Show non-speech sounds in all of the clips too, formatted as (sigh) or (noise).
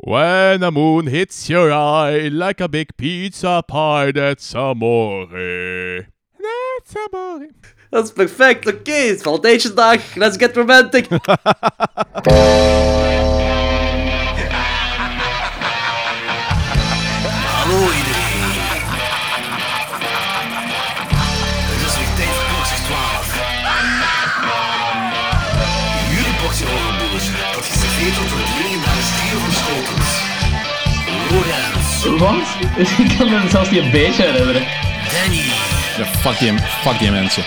When the moon hits your eye like a big pizza pie, that's amore. That's amore. Dat is perfect. Oké, het is Valentijnsdag. Let's get romantic. (laughs) Wat? (laughs) Ik kan me zelfs niet een beetje herinneren. Danny Ja, fuck die, fuck die mensen.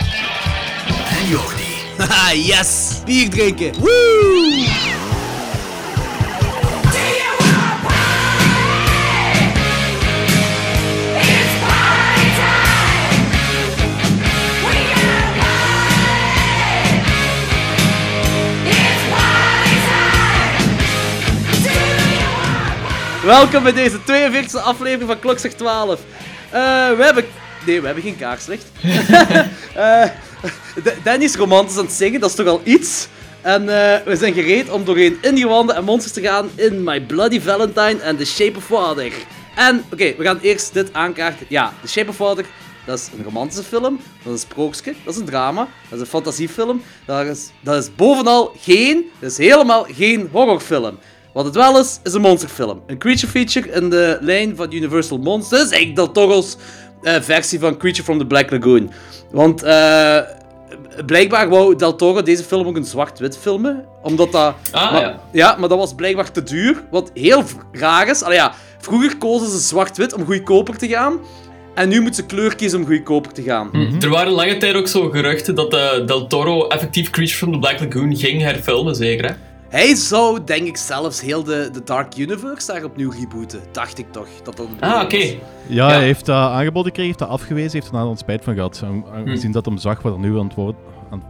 en Jordi. Haha, (laughs) yes. Bier drinken. Woo! Welkom bij deze 42e aflevering van Klokslag 12. Eh, we hebben... Nee, we hebben geen kaarslicht. (laughs) Eh, D- Danny is romantisch aan het zingen, dat is toch al iets. En eh, we zijn gereed om doorheen ingewanden en monsters te gaan in My Bloody Valentine en The Shape of Water. En, oké, we gaan eerst dit aankaarten. Ja, The Shape of Water, dat is een romantische film, dat is een sprookje, dat is een drama, dat is een fantasiefilm. Dat is, dat is bovenal geen, dat is helemaal geen horrorfilm. Wat het wel is, is een monsterfilm. Een creature feature in de lijn van Universal Monsters. Eigenlijk Del Toro's eh, versie van Creature from the Black Lagoon. Want eh, blijkbaar wou Del Toro deze film ook een zwart-wit filmen. Omdat dat... Ah, maar, ja. ja, maar dat was blijkbaar te duur. Wat heel raar is. Allee, ja, vroeger kozen ze zwart-wit om goedkoper te gaan. En nu moeten ze kleur kiezen om goedkoper te gaan. Er waren lange tijd ook zo geruchten dat eh, Del Toro effectief Creature from the Black Lagoon ging herfilmen, zeker hè? Hij zou, denk ik, zelfs heel de, de Dark Universe daar opnieuw rebooten. Dacht ik toch. Dat Ah, oké. Ja, Ja. hij heeft dat aangeboden gekregen, heeft dat afgewezen, heeft er na spijt van gehad. Gezien dat hem zag wat er nu aan het worden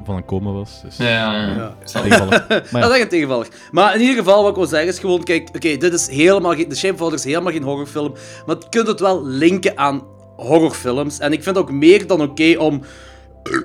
van aan komen was. Dus Ja, ja, ja. Ja. tegenvallig. (laughs) Maar Dat is echt een tegenvaller. Maar in ieder geval, wat ik wil zeggen is gewoon, kijk, oké, dit is helemaal geen... The Shape of Water is helemaal geen horrorfilm, maar je kunt het wel linken aan horrorfilms. En ik vind het ook meer dan oké om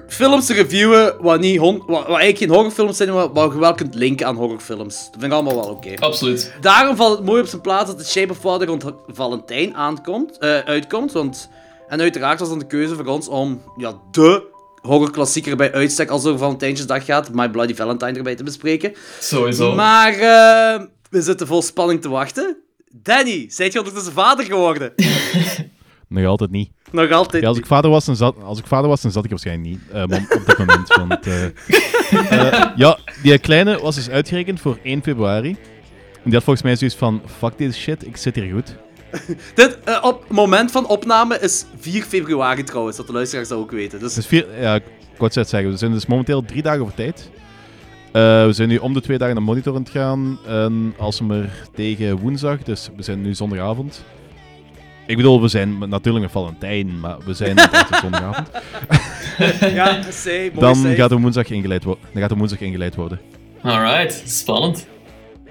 films te reviewen wat, niet wat, wat eigenlijk geen horrorfilms zijn, maar wat je wel kunt linken aan horrorfilms. Dat vind ik allemaal wel oké. Absoluut. Daarom valt het mooi op zijn plaats dat The Shape of Water rond Valentijn aankomt, eh, uitkomt. Want, en uiteraard was dan de keuze voor ons om ja, de horrorklassieker bij uitstek als over Valentijnsdag gaat, My Bloody Valentine erbij te bespreken. Sowieso. Maar eh, we zitten vol spanning te wachten. Danny, zijt je ondertussen vader geworden? (laughs) nog altijd niet. Nog altijd. Ja, als, ik vader was, dan zat, als ik vader was, dan zat ik waarschijnlijk niet. eh, op dit moment. Want, eh, eh, ja, die kleine was dus uitgerekend voor 1 februari. En die had volgens mij zoiets van: fuck this shit, ik zit hier goed. (laughs) Dit op moment van opname is 4 februari trouwens, dat de luisteraars dat ook weten. Dus Dus vier, ja, ik wou het net zeggen, we zijn dus momenteel drie dagen over tijd. We zijn nu om de twee dagen naar monitor aan het gaan. En als we er tegen woensdag, dus we zijn nu zondagavond. Ik bedoel, we zijn natuurlijk een Valentijn, maar we zijn op zondagavond. (laughs) ja, say, Dan say. gaat, er woensdag ingeleid dan gaat er woensdag ingeleid worden. Alright, spannend.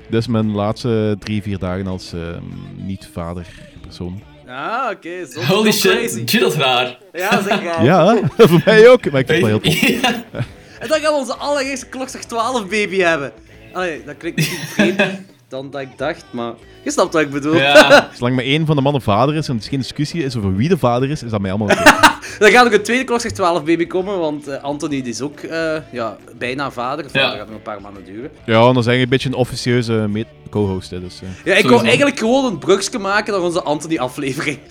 Dit is mijn laatste drie, vier dagen als ehm, niet-vader persoon. Ah, oké. (laughs) Holy zo shit, crazy. Gee, dat is raar. Ja, zeg raar. Ja, (laughs) voor mij ook, maar ik vind het wel heel tof. En dan gaan we onze allereerste klokslag 12 baby hebben. Allee, dat klinkt misschien vreemder dan dat ik dacht, maar je snapt wat ik bedoel. Ja. (laughs) Zolang maar één van de mannen vader is en er geen discussie is over wie de vader is, is dat mij allemaal oké. (laughs) Dan gaat ook een tweede klokslag 12 baby komen, want eh, Anthony die is ook eh, ja, bijna vader. Vader Ja. gaat nog een paar maanden duren. Ja, en dan zijn je een beetje een officieuze co-host, hè, dus... eh. Ja, ik wou Sowieso. eigenlijk gewoon een brugje maken naar onze Anthony-aflevering. (laughs)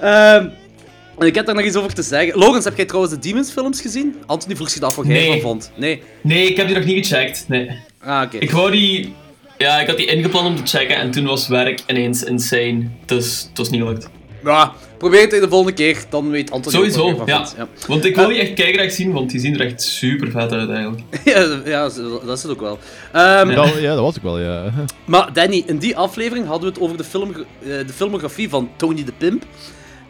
Ehm, en ik heb daar nog iets over te zeggen. Logans, heb jij trouwens de Demons-films gezien? Anthony vroeg zich af wat jij Nee. ervan vond. Nee. Nee, ik heb die nog niet gecheckt. Nee. Ah, oké. Ik wou die... Ja, ik had die ingepland om te checken en toen was werk ineens insane. Dus het was niet gelukt. Ja, probeer het de volgende keer, dan weet wat Sowieso, ja. Want ik wil die echt kijkgraag zien, want die zien er echt super vet uit eigenlijk. (laughs) Ja, ja, dat is het ook wel. Ehm, Ja, ja, dat was ik wel, ja. (laughs) Maar Danny, in die aflevering hadden we het over de, film, eh, de filmografie van Tony de Pimp.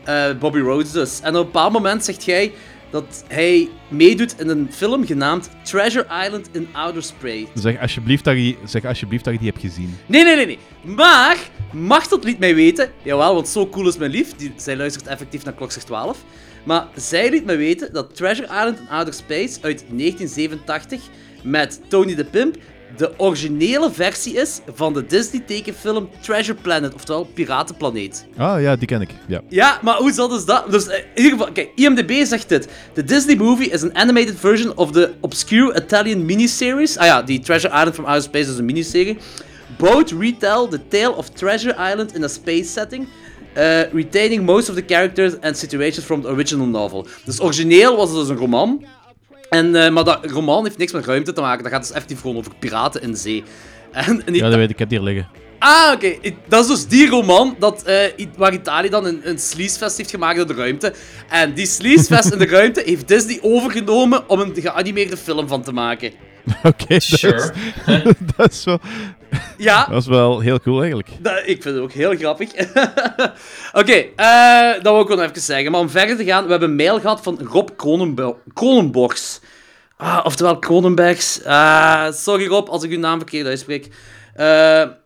Eh, Bobby Rhodes dus. En op een bepaald moment zegt jij dat hij meedoet in een film genaamd Treasure Island in Outer Space. Zeg alsjeblieft dat je, zeg alsjeblieft dat je die hebt gezien. Nee, nee, nee, nee. Maar, Machtel liet mij weten, jawel, want zo cool is mijn lief, die, zij luistert effectief naar Klokslag 12. Maar zij liet mij weten dat Treasure Island in Outer Space uit 1987 met Tony de Pimp de originele versie is van de Disney-tekenfilm Treasure Planet, oftewel Piratenplaneet. Ah ja, die ken ik. Ja. Ja, maar hoe zat is dat? Dus eh, in ieder geval, kijk, IMDb zegt dit. The Disney movie is an animated version of the obscure Italian miniseries. Ah ja, die Treasure Island from Outer Space is een miniserie. Both retell the tale of Treasure Island in a space setting. eh, retaining most of the characters and situations from the original novel. Dus origineel was het dus een roman. En, eh, maar dat roman heeft niks met ruimte te maken. Dat gaat dus effectief gewoon over piraten in zee. (laughs) En, en ja, dat weet ik. Ik heb die hier liggen. Ah, oké. Dat is dus die roman dat, I- waar Italië dan een, een sleazefest heeft gemaakt in de ruimte. En die sleazefest in de (laughs) ruimte heeft Disney overgenomen om een geanimeerde film van te maken. (laughs) Oké, dat, is- Sure. (laughs) dat, is wel, Ja, (laughs) dat is wel heel cool eigenlijk. dat- ik vind het ook heel grappig. oké, eh, dat wil ik wel even zeggen. Maar om verder te gaan, we hebben een mail gehad van Rob Kronenbo- Kronenborgs. Ah, oftewel Kronenbergs. Ah, sorry Rob, als ik uw naam verkeerd uitspreek. Eh,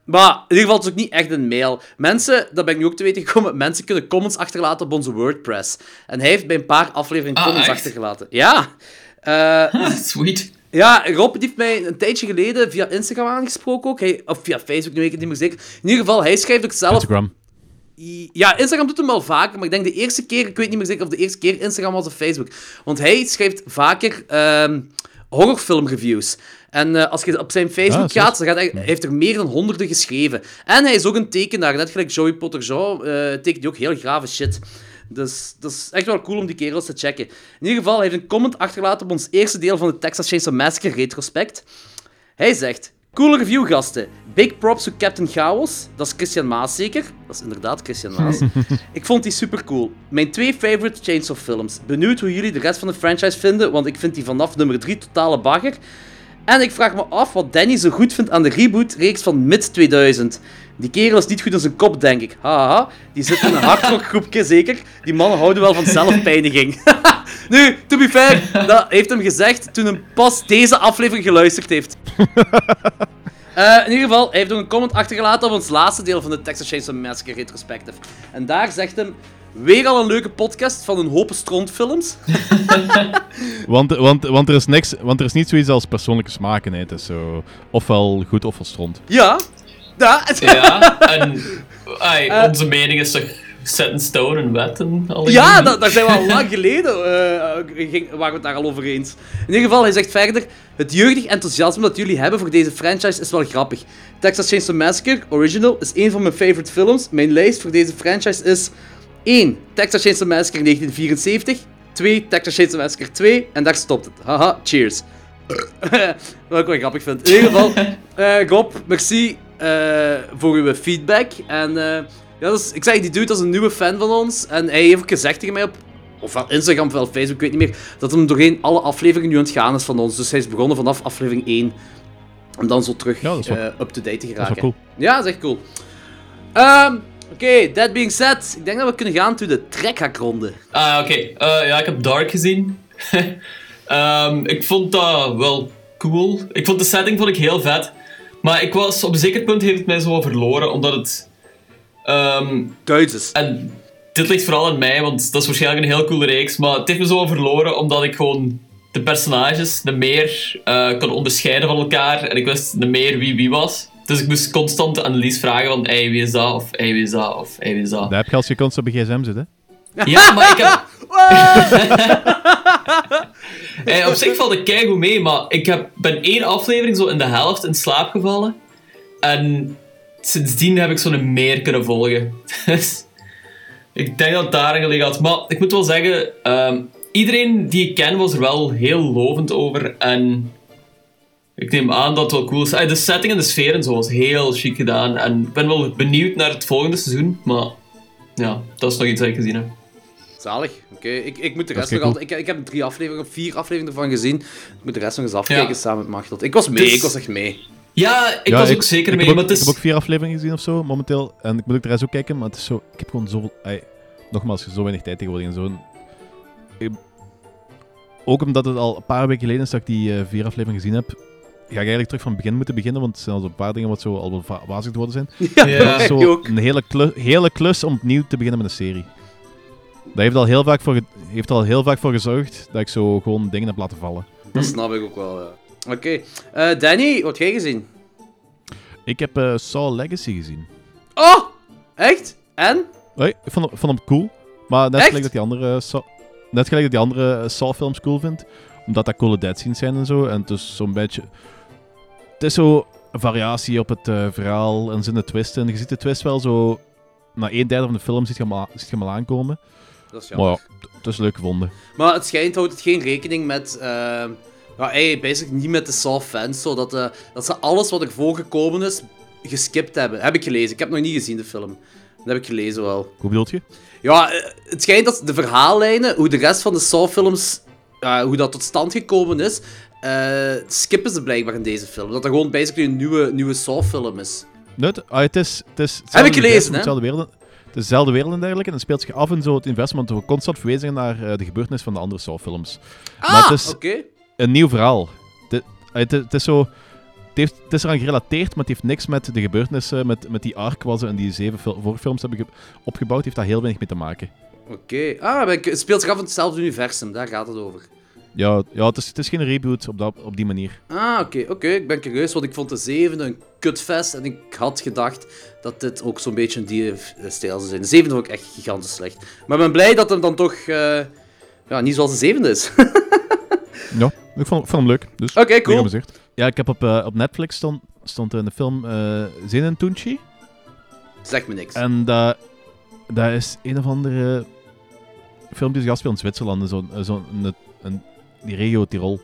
maar in ieder geval, het is ook niet echt een mail. Mensen, dat ben ik nu ook te weten gekomen, mensen kunnen comments achterlaten op onze WordPress. En hij heeft bij een paar afleveringen Ah, comments echt? achtergelaten. Ja. Eh, Sweet. Ja, Rob die heeft mij een tijdje geleden via Instagram aangesproken ook. Hij, of via Facebook, nu weet ik het niet meer zeker. In ieder geval, hij schrijft ook zelf... Instagram. Ja, Instagram doet hem wel vaker, maar ik denk de eerste keer, ik weet niet meer zeker of de eerste keer Instagram was of Facebook. Want hij schrijft vaker ehm horrorfilmreviews. En eh, als je op zijn Facebook Ah, gaat, dan gaat hij, hij heeft er meer dan honderden geschreven. En hij is ook een tekenaar, net gelijk Joey Potter Jean, eh tekent hij ook heel grave shit. Dus dat is echt wel cool om die kerels te checken. In ieder geval, hij heeft een comment achtergelaten op ons eerste deel van de Texas Chainsaw Massacre retrospect. Hij zegt... Coole review, gasten. Big props to Captain Chaos. Dat is Christian Maas zeker? Dat is inderdaad Christian Maas. (laughs) ik vond die super cool. Mijn twee favorite Chainsaw films. Benieuwd hoe jullie de rest van de franchise vinden, want ik vind die vanaf nummer 3 totale bagger. En ik vraag me af wat Danny zo goed vindt aan de reboot-reeks van mid-2000. Die kerel is niet goed in zijn kop, denk ik. Haha, die zit in een hardrockgroepje (laughs) zeker. Die mannen houden wel van zelfpijniging. (laughs) nu, to be fair, dat heeft hem gezegd toen hij pas deze aflevering geluisterd heeft. (laughs) Eh, in ieder geval, hij heeft ook een comment achtergelaten op ons laatste deel van de Texas Chainsaw Massacre retrospective. En daar zegt hem... Weer al een leuke podcast van een hoop strontfilms. (laughs) Want, want, want, er is niks, want er is niet zoiets als persoonlijke smaken. Hè. Het is zo ofwel goed ofwel stront. Ja. Ja. Ja, en ai, Eh. onze mening is toch set in stone en wetten? Ja, dat, dat zijn we al lang geleden. eh, ging, waren we het daar al over eens. In ieder geval, hij zegt verder: Het jeugdig enthousiasme dat jullie hebben voor deze franchise is wel grappig. Texas Chainsaw Massacre Original is een van mijn favorite films. Mijn lijst voor deze franchise is 1. Texas Chainsaw Massacre 1974. 2. Texas Chainsaw Massacre 2. En daar stopt het. Haha, cheers. (laughs) Wat ik wel grappig vind. In ieder geval, (laughs) eh Rob, merci eh, voor uw feedback. En eh, ja, dus, ik zeg, die dude is een nieuwe fan van ons. En hij heeft ook gezegd tegen mij op ofwel Instagram ofwel Facebook, ik weet niet meer, dat hem doorheen alle afleveringen nu aan het gaan is van ons. Dus hij is begonnen vanaf aflevering 1. Om dan zo terug Ja, wel- up-to-date te Dat is geraken. wel cool. Ja, dat is echt cool. Ehm, Oké, that being said, ik denk dat we kunnen gaan to de trekhakronde. Ah, oké. Eh, ja, ik heb Dark gezien. (laughs) Ehm, ik vond dat wel cool. Ik vond de setting vond ik heel vet. Maar ik was, op een zeker punt heeft het mij zo verloren, omdat het... ehm, Duits is. en dit ligt vooral aan mij, want dat is waarschijnlijk een heel coole reeks. Maar het heeft me zo verloren, omdat ik gewoon de personages de meer eh kon onderscheiden van elkaar. En ik wist de meer wie wie was. Dus ik moest constant aan Annelies vragen van, hey, wie is dat? Of hey, wie is dat? Of hey, wie is dat? Dat heb je als je constant op een gsm zit, hè? Ja, maar ik heb... (laughs) hey, op zich valt ik keigoed mee, maar ik heb, ben één aflevering zo in de helft in slaap gevallen. En sindsdien heb ik zo'n meer kunnen volgen. (laughs) Dus ik denk dat het daar gelegen had. Maar ik moet wel zeggen, ehm, iedereen die ik ken was er wel heel lovend over. En ik neem aan dat het wel cool is. De setting en de sfeer en zo was heel chic gedaan. En ik ben wel benieuwd naar het volgende seizoen. Maar ja, dat is nog iets dat ik gezien heb. Zalig. Oké, ik, ik moet de rest nog altijd... Ik, ik heb drie afleveringen, of vier afleveringen ervan gezien. Ik moet de rest nog eens afkijken Ja. samen met Machteld. Ik was mee, Dus- ik was echt mee. Ja, ik Ja, was ook zeker ik mee, maar Ik is... heb ook vier afleveringen gezien of zo, momenteel. En ik moet ook de rest ook kijken, maar het is zo... Ik heb gewoon ai, nogmaals, zo weinig tijd tegenwoordig en zo'n... Ik- Ook omdat het al een paar weken geleden is dat ik die eh, vier afleveringen gezien heb, ga ik eigenlijk terug van het begin moeten beginnen, want er zijn al zo'n paar dingen wat zo al wel wazig geworden zijn. Ja, (laughs) Ja. Dat is zo ook. een hele, klu- hele klus om opnieuw te beginnen met een serie. Dat heeft al heel vaak voor, heeft al heel vaak voor gezorgd dat ik zo gewoon dingen heb laten vallen. Dat snap ik ook wel, ja. Oké. Eh, Danny, wat heb jij gezien? Ik heb eh, Saw Legacy gezien. Oh! Echt? En? Hoi, ik vond, vond hem cool. Maar net Echt? gelijk dat die andere, eh, Saw, net gelijk dat die andere eh, Saw-films cool vind. Omdat dat coole dead scenes zijn en zo. En het is zo'n beetje... Het is zo een variatie op het eh, verhaal en zin de twist. En je ziet de twist wel zo... Na een derde van de film ziet je hem, al- ziet je hem al aankomen. Dat is jammer. Maar ja, het is leuk gevonden. Maar het schijnt houdt het geen rekening met. eh ja, basically niet met de Saw-fans. Zodat eh, dat ze alles wat er voorgekomen is geskipt hebben. Heb ik gelezen. Ik heb nog niet gezien de film. Dat heb ik gelezen wel. Hoe bedoel je? Ja, eh, het schijnt dat de verhaallijnen, hoe de rest van de Saw-films, hoe dat tot stand gekomen is, eh, skippen ze blijkbaar in deze film. Dat er gewoon basically een nieuwe, nieuwe Saw-film is. Nee, het, ah, het is... Het is Heb ik gelezen, hè? Wereld, het is dezelfde wereld en dergelijke. En het speelt zich af in zo het universum, want we constant verwezen naar eh, de gebeurtenis van de andere Saw-films. Ah, Maar het is- oké. een nieuw verhaal. Het, het, het is zo... Het, heeft, het is eraan gerelateerd, maar het heeft niks met de gebeurtenissen, met, met die arc wat ze in die zeven fil- voorfilms hebben ge- opgebouwd, heeft daar heel weinig mee te maken. Oké. Ah, het speelt zich af in hetzelfde universum. Daar gaat het over. Ja, ja het, is, het is geen reboot op, dat, op die manier. Ah, oké, oké. Ik ben curieus, want ik vond de zevende een kutfest. En ik had gedacht dat dit ook zo'n beetje in die stijl zou zijn. De zevende vond ik echt gigantisch slecht. Maar ik ben blij dat hem dan toch eh, ja, niet zoals de zevende is. (laughs) Ja, ik vond, ik vond hem leuk. Dus Oké, cool. Ja, ik heb op, eh, op Netflix stond, stond een film eh Zin Tunchi. Zeg me niks. En dat, dat is een of andere film die zich afspeelt in Zwitserland. Zo, zo, een, een, die regio Tirol.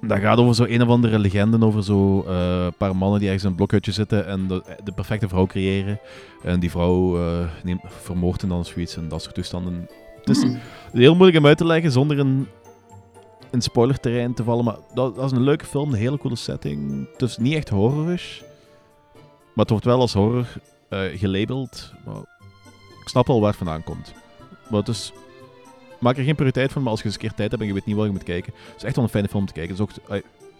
Dat gaat over zo een of andere legende over zo eh, een paar mannen die ergens in een blokhutje zitten en de, de perfecte vrouw creëren. En die vrouw eh neemt, vermoordt en dan zoiets en dat soort toestanden. Het is heel moeilijk om uit te leggen zonder in, in spoilerterrein te vallen. Maar dat, dat is een leuke film, een hele coole setting. Het is niet echt horrorish. Maar het wordt wel als horror eh, gelabeld. Maar ik snap wel waar het vandaan komt. Maar het is... Maak er geen prioriteit van, maar als je eens een keer tijd hebt en je weet niet waar je moet kijken. Het is echt wel een fijne film te kijken. Is ook,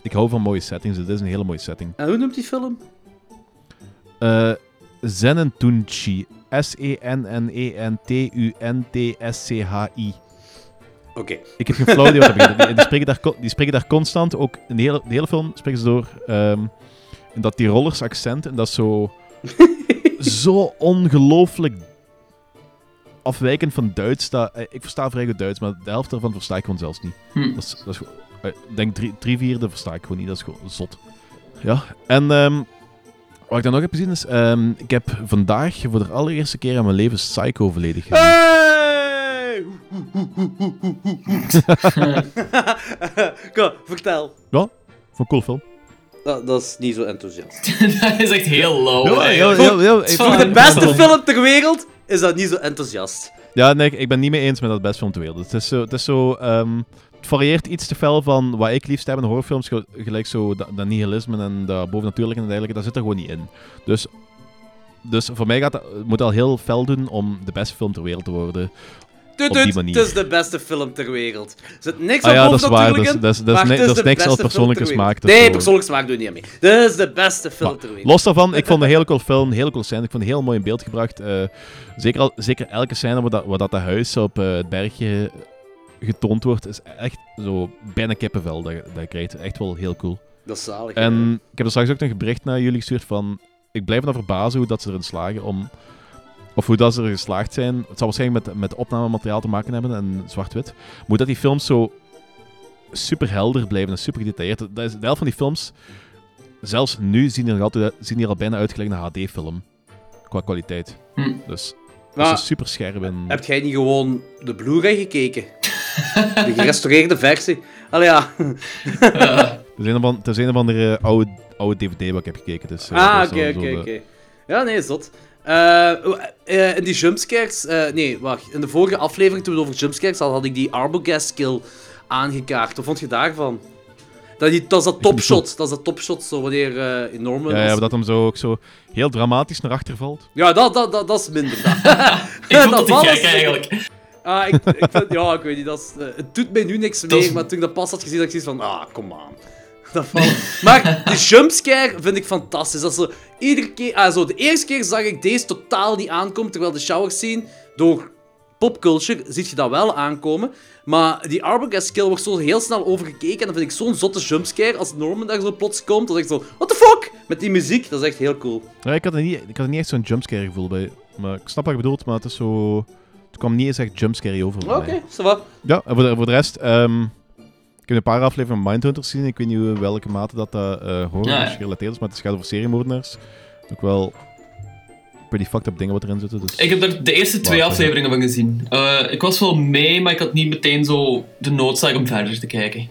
ik hou van mooie settings, het is een hele mooie setting. En hoe noemt die film? Eh Zenentunchi. E S-E-N-N-E-N-T-U-N-T-S-C-H-I. Oké. Ik heb geen flauw idee wat dat. Die, die, spreken daar, die spreken daar constant, ook in de hele, de hele film spreken ze door ehm, in dat Tirolers accent. En dat is zo, (laughs) zo ongelooflijk afwijkend van Duits. Dat, eh, ik versta vrij goed Duits, maar de helft daarvan versta ik gewoon zelfs niet. Hm. Dat is, dat is gewoon, eh, ik denk drie, drie vierde versta ik gewoon niet. Dat is gewoon zot. Ja, en ehm, wat ik dan nog heb gezien is, ehm, ik heb vandaag voor de allereerste keer in mijn leven Psycho volledig gezien. Hey! (laughs) Kom, vertel. Vond een cool film. Dat, dat is niet zo enthousiast. (laughs) dat is echt heel low. Ja, ja, ja, ja, ik- Voor Voor de beste film ter wereld is dat niet zo enthousiast. Ja, nee, ik- ben niet mee eens met dat best film ter wereld. Het is zo, het, is zo ehm, het varieert iets te fel van wat ik liefst heb in horrorfilms, ge- gelijk zo dat, nihilisme en dat bovennatuurlijke en dergelijke, dat zit er gewoon niet in. Dus, dus voor mij gaat dat, moet al heel fel doen om de beste film ter wereld te worden. Tut, Op die tut, manier. Het is de beste film ter wereld. Er zit niks Ah aan ja, dat is waar. Dat is, dat is, niks als persoonlijke smaak. Nee, persoonlijke smaak doe je niet aan mee. Dit is de beste film ter wereld. Los daarvan, ik vond een hele cool film, hele cool scène. Ik vond het heel mooi in beeld gebracht. Eh, zeker, al, zeker elke scène waar dat, waar dat, huis op eh, het bergje getoond wordt, is echt zo bijna kippenvel dat, dat je krijgt. Echt wel heel cool. Dat is zalig. En ik heb er straks ook een bericht naar jullie gestuurd van... Ik blijf me dan verbazen hoe dat ze erin slagen om... Of hoe dat ze er geslaagd zijn. Het zal waarschijnlijk met, met opnamemateriaal te maken hebben en zwart-wit. Hoe dat die films zo super helder blijven en super gedetailleerd. Dat is, de helft van die films, zelfs nu, zien die er, altijd, zien die er al bijna uit gelijk een HD-film. Qua kwaliteit. Hm. Dus dat is super scherp. En... Heb jij niet gewoon de Blu-ray gekeken? De gerestaureerde versie. Allee ja. (laughs) Het is een of andere oude, oude DVD wat ik heb gekeken. Dus, eh, Ah, oké, oké, oké. Ja, nee, zot. Eh, eh, in die jumpscares... eh, nee, wacht. In de vorige aflevering, toen we het over jumpscares hadden, had ik die Arbogast skill aangekaart. Wat vond je daarvan? Dat, die, dat is dat topshot. Dat is dat topshot, zo, wanneer eh enorme... Ja, ja, maar dat hem zo, ook zo heel dramatisch naar achter valt. Ja, dat, dat, dat, dat is minder. Dat. (laughs) (laughs) Ik vond Dat valt gek eigenlijk. Ah, ik, ik vind, ja, ik weet niet. Dat is, het doet mij nu niks meer, is- maar toen ik dat pas had gezien, had ik zoiets van, ah, kom aan. Dat. Maar de jumpscare vind ik fantastisch. Dat zo, iedere keer, ah, zo, de eerste keer zag ik deze totaal niet aankomen, terwijl de shower scene door popculture zie je dat wel aankomen. Maar die Arbogast skill wordt zo heel snel overgekeken. En dan vind ik zo'n zotte jumpscare als Norman daar zo plots komt. Dan is ik zo, what the fuck? Met die muziek, dat is echt heel cool. Ja, ik, had er niet, ik had er niet echt zo'n jumpscare gevoel bij. Maar ik snap wat je bedoelt, maar het is zo... Het kwam niet eens echt jumpscare over Oké, va. Ja, en voor de, voor de rest... ehm, ik heb een paar afleveringen van Mindhunters gezien. Ik weet niet hoe- welke mate dat uh, horror Ja, ja. gerelateerd is, maar het gaat over seriemoordenaars. Ook wel pretty fucked up dingen wat erin zitten. Dus... Ik heb er de eerste twee afleveringen van gezien. Eh, ik was wel mee, maar ik had niet meteen zo de noodzaak om verder te kijken.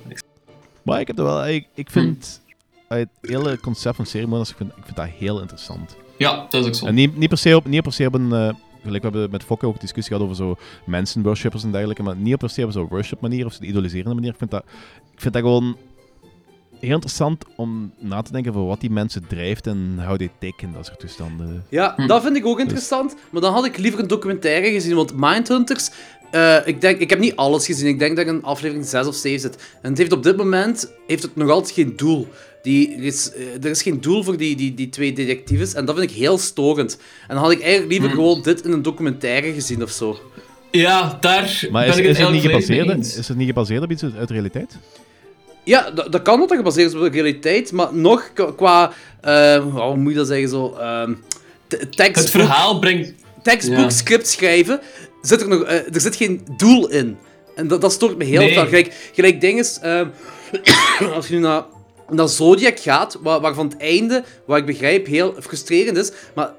Maar ik heb er wel... Ik, ik vind... eh, Het hele concept van seriemoordenaars, ik vind, ik vind dat heel interessant. Ja, dat is ook zo. En niet, niet, per se op, niet per se op een... eh, we hebben met Fokke ook discussie gehad over zo mensen-worshippers en dergelijke, maar niet per se op zo'n worship manier of zo'n idoliserende manier. Ik vind, dat, ik vind dat gewoon heel interessant om na te denken over wat die mensen drijft en they take in dat soort toestanden. Ja, Hm. dat vind ik ook interessant. Maar dan had ik liever een documentaire gezien, want Mindhunters... eh ik, denk, ik heb niet alles gezien. Ik denk dat ik een aflevering 6 of 7 zit. En het heeft op dit moment heeft het nog altijd geen doel. Die, er, is, eh, er is geen doel voor die, die, die twee detectives. En dat vind ik heel storend. En dan had ik eigenlijk liever Hm. gewoon dit in een documentaire gezien of zo. Ja, daar Maar ben is, ik is, het het niet gebaseerd, is het niet gebaseerd op iets uit de realiteit? Ja, dat, dat kan dat gebaseerd is op de realiteit. Maar nog qua... eh, hoe moet je dat zeggen? Zo, ehm, te- Het verhaal brengt... tekstboek, Ja. script schrijven, zit er, nog, eh, er zit geen doel in. En dat, dat stoort me heel Nee. veel. Gelijk, gelijk ding is, ehm, (coughs) als je nu naar, naar Zodiac gaat, waar, waarvan het einde, wat ik begrijp, heel frustrerend is, maar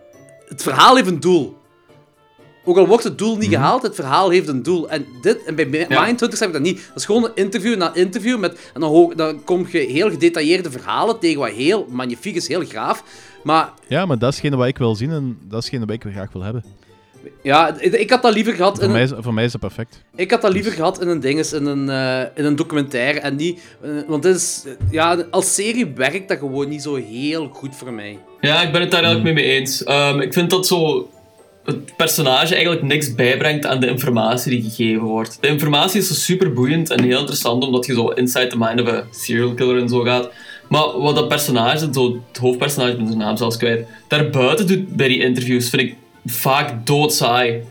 het verhaal heeft een doel. Ook al wordt het doel niet gehaald, het verhaal heeft een doel. En dit, en bij Mi- Ja. Mindhunters heb ik dat niet. Dat is gewoon een interview na interview, met, en dan, kom je heel gedetailleerde verhalen tegen, wat heel magnifiek is, heel graaf. Maar Ja, maar dat is wat ik wil zien en dat is wat ik graag wil hebben. Ja, ik ik had dat liever gehad in Voor een- mij, is, voor mij is dat perfect. Ik had dat liever gehad in een dinges, in een, eh, in een documentaire en niet... eh, want dit is... ja, als serie werkt dat gewoon niet zo heel goed voor mij. Ja, ik ben het daar eigenlijk mee mee eens. Ehm, ik vind dat zo... Het personage eigenlijk niks bijbrengt aan de informatie die gegeven wordt. De informatie is zo super boeiend en heel interessant, omdat je zo inside the mind of a serial killer en zo gaat. Maar wat dat personage, zo het hoofdpersonage, ik ben zijn naam zelfs kwijt, daarbuiten doet bij die interviews, vind ik vaak doodsaai.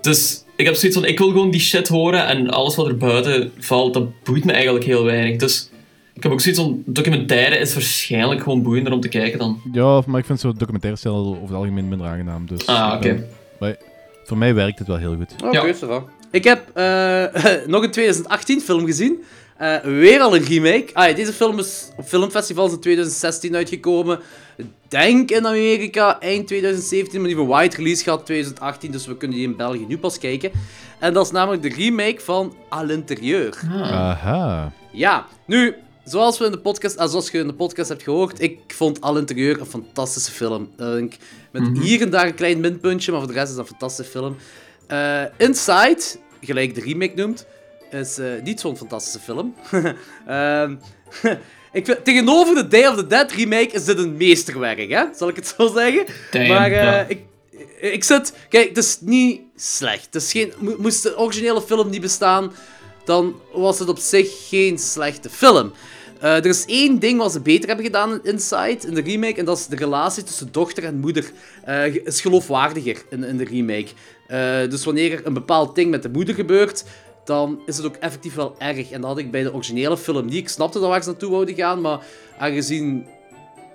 Dus ik heb zoiets van, ik wil gewoon die shit horen en alles wat er buiten valt, dat boeit me eigenlijk heel weinig. Dus ik heb ook zoiets van, documentaire is waarschijnlijk gewoon boeiender om te kijken dan. Ja, maar ik vind zo'n documentaire stijl over het algemeen minder aangenaam. Dus, Ah, oké. eh, maar voor mij werkt het wel heel goed. Oké, Ja. ça va. Ik heb eh, (laughs) nog een 2018 film gezien. Eh, weer al een remake. Ah, ja, deze film is op filmfestivals in 2016 uitgekomen. Ik denk in Amerika eind 2017, maar die heeft een wide release gehad 2018, dus we kunnen die in België nu pas kijken. En dat is namelijk de remake van À l'intérieur. Aha. Ja, nu, zoals, we in de podcast, ah, zoals je in de podcast hebt gehoord, ik vond Al Interieur een fantastische film. Ik, met hier en daar een klein minpuntje, maar voor de rest is dat een fantastische film. Eh, Inside, gelijk de remake noemt, is eh, niet zo'n fantastische film. (laughs) (laughs) Ik vind, tegenover de Day of the Dead remake is dit een meesterwerk, hè? zal ik het zo zeggen. Damn, maar eh, ja. ik, ik zit... Kijk, het is niet slecht. Het is geen, mo- moest de originele film niet bestaan, dan was het op zich geen slechte film. Eh, er is één ding wat ze beter hebben gedaan in Inside, in de remake, en dat is de relatie tussen dochter en moeder. eh, is geloofwaardiger in, in de remake. Dus wanneer er een bepaald ding met de moeder gebeurt, dan is het ook effectief wel erg. En dat had ik bij de originele film niet. Ik snapte dat waar ze naartoe wouden gaan, maar aangezien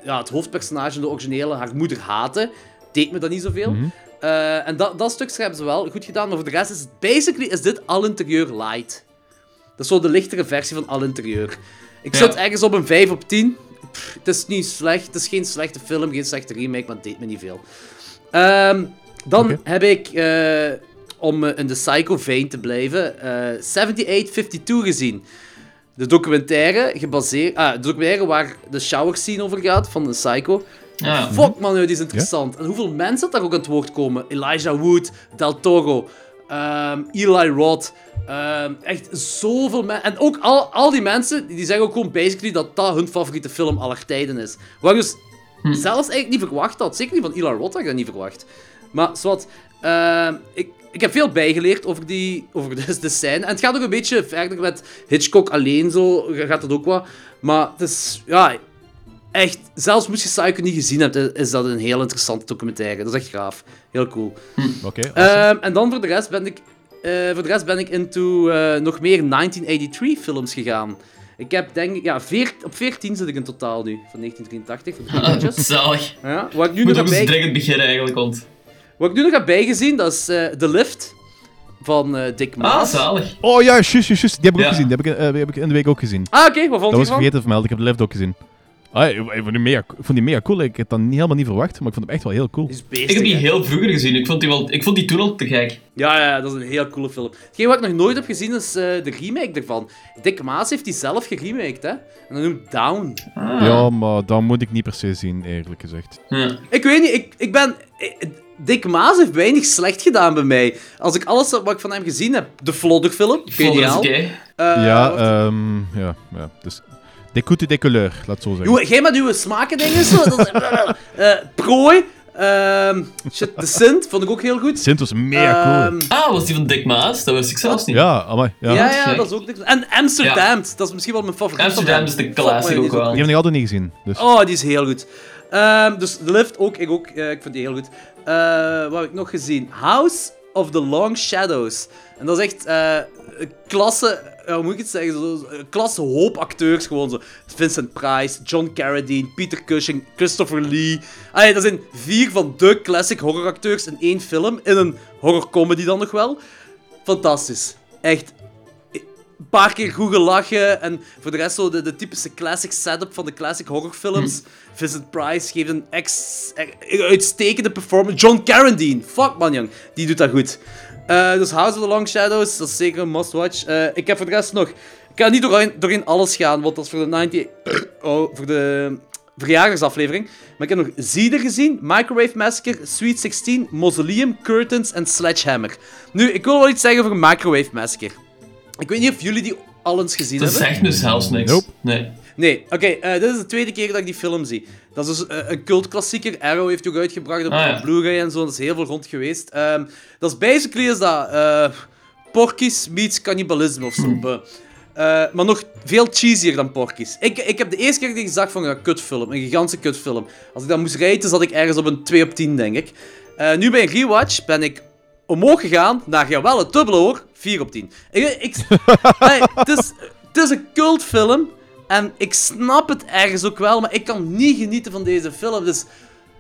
ja, het hoofdpersonage in de originele haar moeder haatte, deed me dat niet zoveel. Eh, en dat, dat stuk hebben ze wel goed gedaan, maar voor de rest is het basically is dit al interieur light. Dat is zo de lichtere versie van al interieur. Ik Ja. zit ergens op een 5 op 10. Pff, het is niet slecht, het is geen slechte film, geen slechte remake, maar het deed me niet veel. Ehm, dan heb ik, eh, om eh, in de Psycho-vein te blijven, eh 7852 gezien. De documentaire, gebaseerd, ah, de documentaire waar de shower scene over gaat van de Psycho. Ja. Fuck man, die is interessant. En hoeveel mensen daar ook aan het woord komen. Elijah Wood, Del Toro, ehm, Eli Roth. ehm, echt zoveel mensen. En ook al, al die mensen, die zeggen ook gewoon basically dat dat hun favoriete film aller tijden is. Wat ik dus zelfs eigenlijk niet verwacht had. Zeker niet van Eli Roth had ik dat niet verwacht. Maar zwart, ehm, ik, ik heb veel bijgeleerd over, die, over de, de scène. En het gaat ook een beetje verder met Hitchcock alleen zo, gaat het ook wat. Maar het is, ja, echt, zelfs moest je Psycho niet gezien hebben, is dat een heel interessante documentaire. Dat is echt gaaf. Heel cool. Oké, awesome. Ehm, en dan voor de rest ben ik eh, voor de rest ben ik into eh, nog meer 1983 films gegaan. Ik heb denk ik, ja, veer, op 14 zit ik in totaal nu, van 1983, voor matches. Zalig. Ja, wat ik nu moet nog ook bij, dringend beginnen eigenlijk, want... wat ik nu nog heb bijgezien, dat is eh The Lift van eh, Dick Ah, Maas. zalig. Oh ja, juist, juist, juist. Die heb ik Ja. ook gezien. Die heb ik, eh, die heb ik in de week ook gezien. Ah, oké, wat vond Dat je was van? vergeten te vermelden. Ik heb de lift ook gezien. Ah, ik, ik vond die mega, ik vond die mega cool. Ik had dat niet, helemaal niet verwacht, maar ik vond hem echt wel heel cool. Die is beestig, Ik heb die hè. heel vroeger gezien. Ik vond die, wel, ik vond die toen al te gek. Ja, ja, dat is een heel coole film. Hetgeen wat ik nog nooit heb gezien is eh, de remake ervan. Dick Maas heeft die zelf geremaked, hè. En dat noemt Down. Ah. Ja, maar dat moet ik niet per se zien, eerlijk gezegd. Ja. Ik weet niet, ik, ik ben... Dick Maas heeft weinig slecht gedaan bij mij. Als ik alles wat ik van hem gezien heb... De Flodder-film, geniaal. Eh, ja, ehm ja, ja. Dus, de couleur, laat het zo zeggen. Jij met uw smaken dingen zo. Dat is, (laughs) eh, prooi. Ehm, shit, de Sint vond ik ook heel goed. Sint was mega cool. Ehm, Ah, was die van Dick Maas? Dat wist ik zelfs niet. Ja, amai, ja. ja, Die dat is ook niks. En Amsterdam, dat is misschien wel mijn favoriet. Amsterdam is de classic die ook wel. heb ik altijd niet gezien. Dus. Oh, die is heel goed. Ehm, dus The Lift ook, ik ook. eh, ik vind die heel goed. Eh, wat heb ik nog gezien? House of the Long Shadows. En dat is echt eh, een klasse, eh, hoe moet ik het zeggen? Zo, een klasse hoop acteurs gewoon zo. Vincent Price, John Carradine, Peter Cushing, Christopher Lee. Allee, dat zijn vier van de classic horroracteurs in één film. In een horrorcomedy dan nog wel. Fantastisch. Echt een paar keer goed gelachen. En voor de rest zo de, de typische classic setup van de classic horrorfilms. Vincent Price geeft een ex, eh, uitstekende performance. John Carradine. Fuck man, jong. Die doet dat goed. Eh, dus House of the Long Shadows, dat is zeker een must-watch. Eh, ik heb voor de rest nog... Ik ga niet doorheen, doorheen alles gaan, want dat is voor de 90... (coughs) Oh, voor de verjaardagsaflevering. Maar ik heb nog Zieder gezien, Microwave Massacre, Sweet 16, Mausoleum, Curtains en Sledgehammer. Nu, ik wil wel iets zeggen over Microwave Massacre. Ik weet niet of jullie die al eens gezien Dat hebben. zegt nu zelfs niks. Nope. Nee. Nee, oké, eh, dit is de tweede keer dat ik die film zie. Dat is dus eh, een cultklassieker. Arrow heeft die ook uitgebracht op, Ah, ja. Blu-ray en zo. Dat is heel veel rond geweest. Ehm, dat is basically is dat eh Porky's meets cannibalisme of zo. Eh, maar nog veel cheesier dan Porky's. Ik, ik heb de eerste keer die ik zag van een kutfilm, een gigantische kutfilm. Als ik dat moest rijden, zat ik ergens op een 2 op 10, denk ik. Eh, nu bij een rewatch ben ik omhoog gegaan naar, jawel, het dubbele hoor, 4 op 10. Ik, ik, nee, het, is, een cultfilm en ik snap het ergens ook wel, maar ik kan niet genieten van deze film. Dus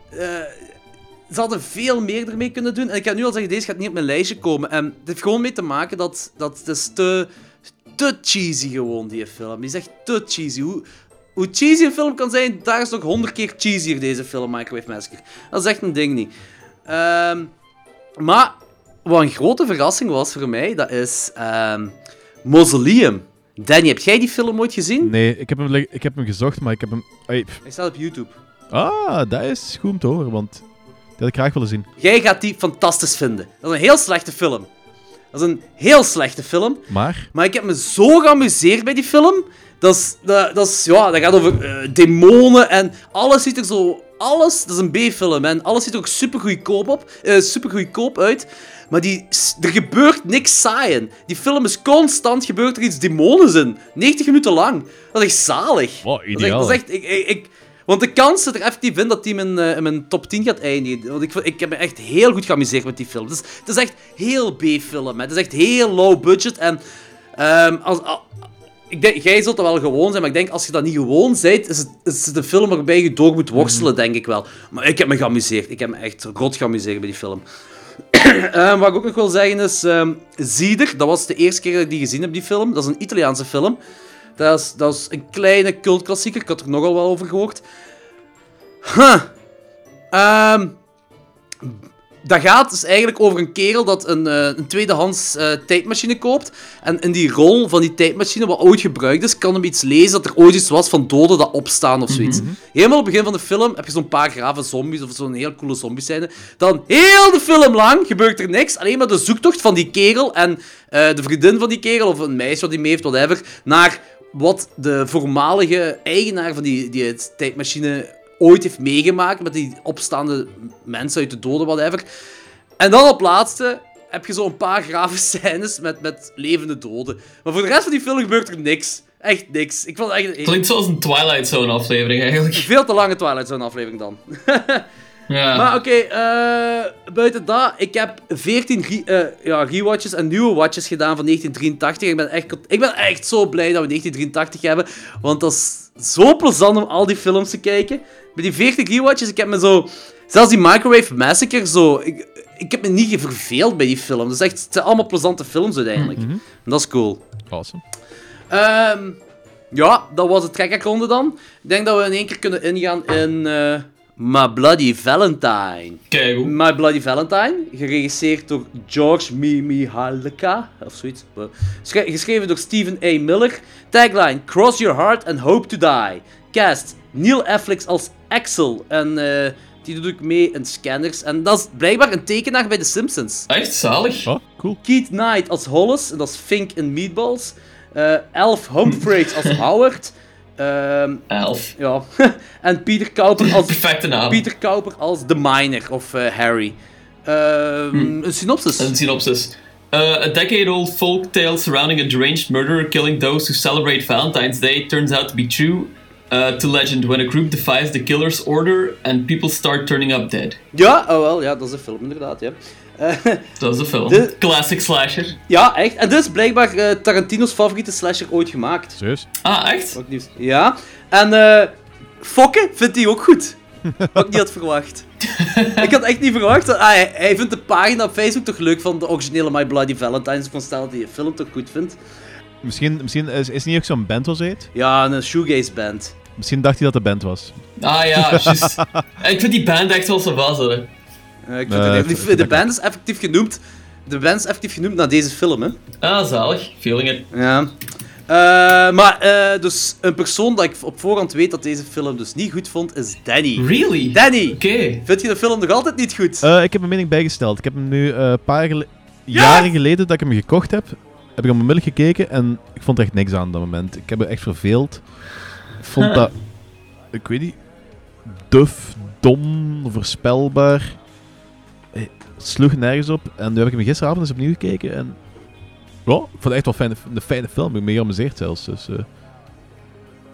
eh, ze hadden veel meer ermee kunnen doen. En ik kan nu al zeggen, deze gaat niet op mijn lijstje komen. En het heeft gewoon mee te maken dat, dat het te, te cheesy gewoon, die film. Die is echt te cheesy. Hoe, hoe cheesy een film kan zijn, daar is nog honderd keer cheesier, deze film, Microwave Massacre. Dat is echt een ding niet. Ehm, maar wat een grote verrassing was voor mij, dat is ehm, Mausoleum. Danny, heb jij die film ooit gezien? Nee, ik heb, hem, ik heb hem gezocht, maar ik heb hem... Hij staat op YouTube. Ah, dat is goed om te horen, want die had ik graag willen zien. Jij gaat die fantastisch vinden. Dat is een heel slechte film. Dat is een heel slechte film. Maar, Maar ik heb me zo geamuseerd bij die film. Dat, is, dat, dat, is, ja, dat gaat over eh, demonen en alles ziet er zo... Alles, dat is een B-film en alles ziet er ook super goedkoop, op, eh, super goedkoop uit. Maar die, er gebeurt niks saaien. Die film is constant gebeurt er iets demonisch in. 90 minuten lang. Dat is echt zalig. wow, Dat is echt, ideaal. dat is echt ik, ik, want de kans zit er effectief in dat die in mijn, eh, in mijn top 10 gaat eindigen. Want ik, ik heb me echt heel goed geamuseerd met die film. Het is, het is echt heel B-film. Het is echt heel low budget. En ehm, als, al- ik denk, jij zult dat wel gewoon zijn, maar ik denk als je dat niet gewoon bent, is het, is het een film waarbij je door moet worstelen, denk ik wel. Maar ik heb me geamuseerd. Ik heb me echt rot geamuseerd bij die film. (clears throat) Ehm, wat ik ook nog wil zeggen is, ehm Zieder, dat was de eerste keer dat ik die gezien heb, die film. Dat is een Italiaanse film. Dat is, dat is een kleine cultklassieker. Ik had er nogal wel over gehoord. Huh. Ehm, dat gaat dus eigenlijk over een kerel dat een, eh, een tweedehands eh, tijdmachine koopt. En in die rol van die tijdmachine, wat ooit gebruikt is, kan hem iets lezen dat er ooit iets was van doden dat opstaan of zoiets. Helemaal op het begin van de film heb je zo'n paar grave zombies of zo'n heel coole zombies scène. Dan heel de film lang gebeurt er niks. Alleen maar de zoektocht van die kerel en eh, de vriendin van die kerel, of een meisje wat die mee heeft, whatever, naar wat de voormalige eigenaar van die, die tijdmachine ooit heeft meegemaakt met die opstaande mensen uit de doden, whatever. En dan op laatste heb je zo'n paar grave (laughs) scènes met, met levende doden. Maar voor de rest van die film gebeurt er niks. Echt niks. Ik vond het echt... Klinkt zoals een Twilight Zone aflevering eigenlijk. Veel te lange Twilight Zone aflevering dan. (laughs) Ja. Maar oké, eh, buiten dat, ik heb 14 re eh, ja, rewatches en nieuwe watches gedaan van 1983. Ik ben, echt, ik ben echt zo blij dat we 1983 hebben, want dat is zo plezant om al die films te kijken. Bij die 14 rewatches, ik heb me zo... Zelfs die Microwave Massacre, zo... Ik, ik heb me niet verveeld bij die film. Dat is echt, het zijn allemaal plezante films uiteindelijk. En dat is cool. Awesome. Ehm ja, dat was de trekkerronde dan. Ik denk dat we in één keer kunnen ingaan in eh My Bloody Valentine. Kijk hoe. My Bloody Valentine, geregisseerd door George Mihalka, of zoiets. Sch- geschreven door Stephen A. Miller. Tagline, Cross your heart and hope to die. Cast, Neil Affleck als Axel. En eh, die doet ook mee in Scanners. En dat is blijkbaar een tekenaar bij The Simpsons. Echt zalig. Oh, cool. Keith Knight als Hollis, en dat is Fink in Meatballs. Eh Elf Humphreys als (laughs) Howard. Ehm, Elf. ja. (laughs) en Peter Cowper als, (laughs) Perfecte naam. Peter Cowper als The Miner, of eh, Harry. Ehm, Een synopsis. Een synopsis. Uh, a decade-old folk tale surrounding a deranged murderer killing those who celebrate Valentine's Day turns out to be true uh, to legend when a group defies the killer's order and people start turning up dead. Ja, oh wel, ja, dat is een film inderdaad, ja. Eh, Dat is de film. De- Classic slasher. ja, echt. En dit is blijkbaar eh, Tarantino's favoriete slasher ooit gemaakt. Serieus? Ah, echt? Ook nieuws. Ja. En eh Fokke vindt hij ook goed. Wat ik niet had verwacht. (laughs) ik had echt niet verwacht. dat- Ah, hij, hij vindt de pagina op Facebook toch leuk van de originele My Bloody Valentine. Dus ik kon stellen dat hij de film toch goed vindt. Misschien, misschien is, is het niet ook zo'n band was heet? Ja, een shoegaze band. Misschien dacht hij dat de band was. Ah ja, juist. (laughs) ik vind die band echt wel zo was, hè. Eh, ik vind Nee, het- ik de vind band is effectief genoemd. De band is effectief genoemd naar deze film, hè. Ah, zalig. Feeling it. Ja. Eh, maar, eh, dus een persoon dat ik op voorhand weet dat deze film dus niet goed vond, is Danny. Really? Danny! Oké. Vind je de film nog altijd niet goed? Eh, ik heb mijn mening bijgesteld. Ik heb hem nu eh, een paar gele- jaren geleden dat ik hem gekocht heb, heb ik onmiddellijk gekeken en ik vond er echt niks aan op dat moment. Ik heb me echt verveeld. Ik vond dat, ik weet niet, duf, dom, voorspelbaar. Het sloeg nergens op. En nu heb ik hem gisteravond eens opnieuw gekeken en... Ja, ik vond het echt wel fijne, een fijne film. Ik ben me geamuseerd zelfs. Dus, eh,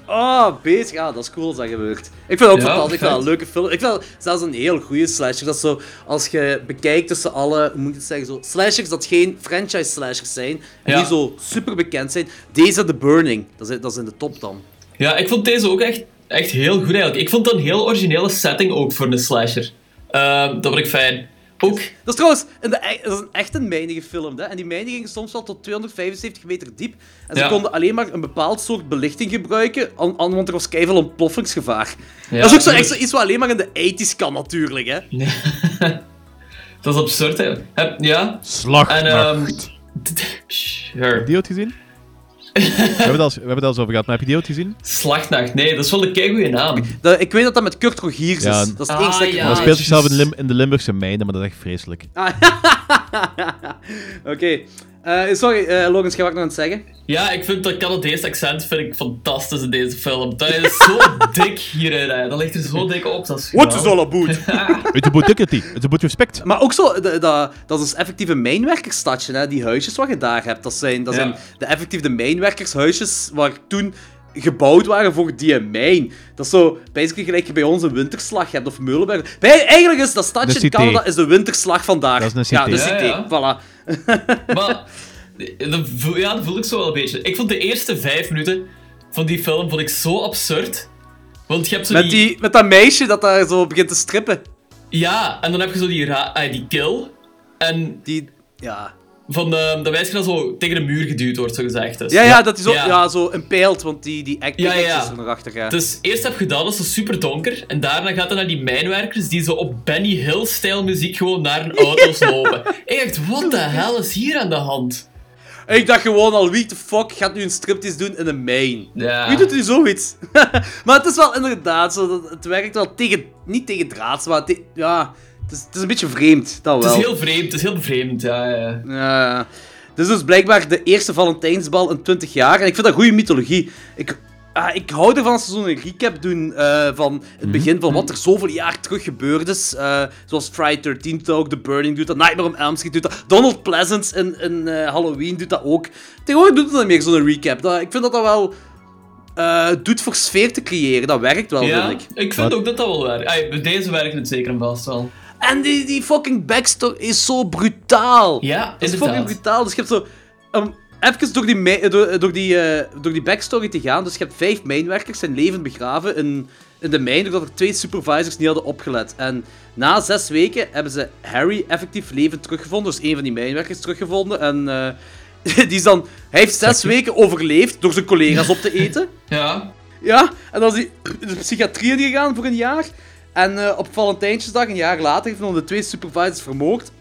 Oh, bezig. Ja, dat is cool als dat gebeurt. Ik vind het ook Ja, fantastisch. Ik vind het een leuke film. Ik vind het zelfs een heel goede slasher. Dat zo, als je bekijkt tussen alle, hoe moet ik het zeggen, zo, slashers dat geen franchise slashers zijn. En Ja. die zo super bekend zijn. Deze The Burning. Dat is, dat is in de top dan. Ja, ik vond deze ook echt, echt heel goed eigenlijk. Ik vond dat een heel originele setting ook voor een slasher. Ehm, dat vond ik fijn. Ook, Dat is trouwens in de, e- dat is een echt een mijnen gefilmd. Hè? En die mijnen gingen soms wel tot 275 meter diep. En ze Ja. konden alleen maar een bepaald soort belichting gebruiken, an, an- want er was keihard ontploffingsgevaar. Ja, dat is ook zo, echt tuurlijk. zo iets wat alleen maar in de 80s kan, natuurlijk. Hè? (laughs) dat is absurd, hè. Heb- Ja, Slag en ehm (laughs) Heb je die ooit gezien? We, hebben het al, we hebben het al eens over gehad, maar heb je die ooit gezien? Slachtnacht, nee, dat is wel een keigoede naam. Dat, ik weet dat dat met Kurt Rogiers Ja, is. Dat is Ah, ik ja. dat speelt zichzelf in, juist. Lim- in de Limburgse mijnen, maar dat is echt vreselijk. (laughs) Oké. Eh, sorry, eh Logans, jij wat nog aan het zeggen? Ja, ik vind dat Canadees accent vind ik fantastisch in deze film. Dat is zo (laughs) dik hierin, hè. Dat ligt er zo dik op. Dat is What is all about? (laughs) It's about dignity. It's about respect. Maar ook zo, de- dat, dat is effectief een mijnwerkersstadje, hè? die huisjes wat je daar hebt. Dat zijn, dat Ja. zijn de effectief de mijnwerkershuisjes waar toen gebouwd waren voor die mijn. Dat is zo, basically gelijk je bij ons een winterslag hebt, of Meulenberg. Bij, eigenlijk is dat stadje De in cité. Canada is de winterslag vandaag. Dat is een Ja, cité. de Ja, cité, ja. voilà. (laughs) Maar, dat voel, ja, dat voel ik zo wel een beetje. Ik vond de eerste vijf minuten van die film vond ik zo absurd. Want je hebt zo Met, die, met dat meisje dat daar zo begint te strippen. Ja, en dan heb je zo die, ra- ah, die kill. En Die, ja. Van dat meisje dat zo tegen de muur geduwd wordt, zo gezegd. Dus. Ja, ja, dat hij zo, Ja. ja. zo impaled, want die, die act Ja, ja. is er nog achter gaat. Dus eerst heb je dat, dat is super donker. En daarna gaat hij naar die mijnwerkers die zo op Benny Hill-stijl muziek gewoon naar hun auto's (laughs) lopen. Ik dacht, wat de hel is hier aan de hand? Ik dacht gewoon al, wie the fuck gaat nu een striptease doen in een mijn? Ja. Wie doet nu zoiets? (laughs) maar het is wel inderdaad zo, het werkt wel tegen, niet tegen draads, maar te- ja, het is, het is een beetje vreemd, dat Het wel. is heel vreemd, het is heel vreemd, ja, ja. Ja. Dit is dus blijkbaar de eerste Valentijnsbal in 20 jaar. En ik vind dat goede mythologie. Ik, ah, ik hou ervan als ze zo'n recap doen eh, van het begin van wat er zoveel jaar terug gebeurd is. Eh, zoals Friday 13 doet dat ook, The Burning doet dat, Nightmare on Elm Street doet dat, Donald Pleasance in, in eh, Halloween doet dat ook. Tegenwoordig doet het niet meer zo'n recap. Dat, ik vind dat dat wel... eh, doet voor sfeer te creëren. Dat werkt wel, Ja, vind ik. ik vind Wat? ook dat dat wel werkt. Bij deze werkt het zeker en vast wel. En die, die fucking backstory is zo brutaal. Ja, Dat is fucking brutaal. Dus je hebt zo... Um, even door die, me- eh, door, door, die, eh, door die backstory te gaan. Dus je hebt vijf mijnwerkers zijn levend begraven in, in de mijn, doordat er twee supervisors niet hadden opgelet. En na zes weken hebben ze Harry effectief levend teruggevonden. Dus een van die mijnwerkers teruggevonden. En eh, (laughs) die is dan... Hij heeft zes weken overleefd door zijn collega's op te eten. (laughs) Ja. Ja, en dan is hij in de psychiatrie ingegaan voor een jaar. En eh, op Valentijnsdag, een jaar later, heeft hij de twee supervisors vermoord.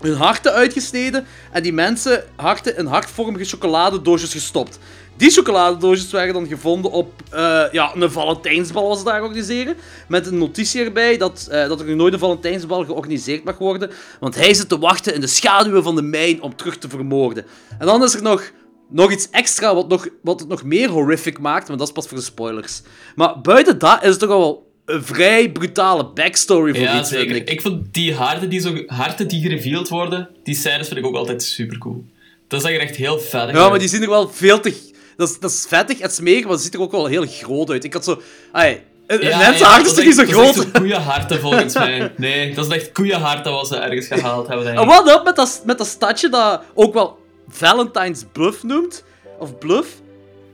Hun harten uitgesneden en die mensen harten in hartvormige chocoladedoosjes gestopt. Die chocoladedoosjes werden dan gevonden op eh, ja, een Valentijnsbal was daar organiseren. Met een notitie erbij dat, eh, dat er nooit een Valentijnsbal georganiseerd mag worden. Want hij zit te wachten in de schaduwen van de mijn om terug te vermoorden. En dan is er nog, nog iets extra wat, nog, wat het nog meer horrific maakt. Maar dat is pas voor de spoilers. Maar buiten dat is het toch al wel een vrij brutale backstory voor Ja, iets, zeker. ik. Ik vond die harten die, zo, harten die gereveeld worden, die scènes vind ik ook altijd super cool. Dat zag er echt heel vet uit. Ja, maar die zien er wel veel te... Dat is, dat is vettig en smerig, maar het ziet er ook wel heel groot uit. Ik had zo... Ai, een Ja, is toch niet zo echt- dat is groot? koeienharten volgens (laughs) mij. Nee, dat is echt koeienharten wat ze ergens gehaald hebben. Denk En ik. wat op met dat, met dat stadje dat ook wel Valentine's Bluff noemt? Of Bluff?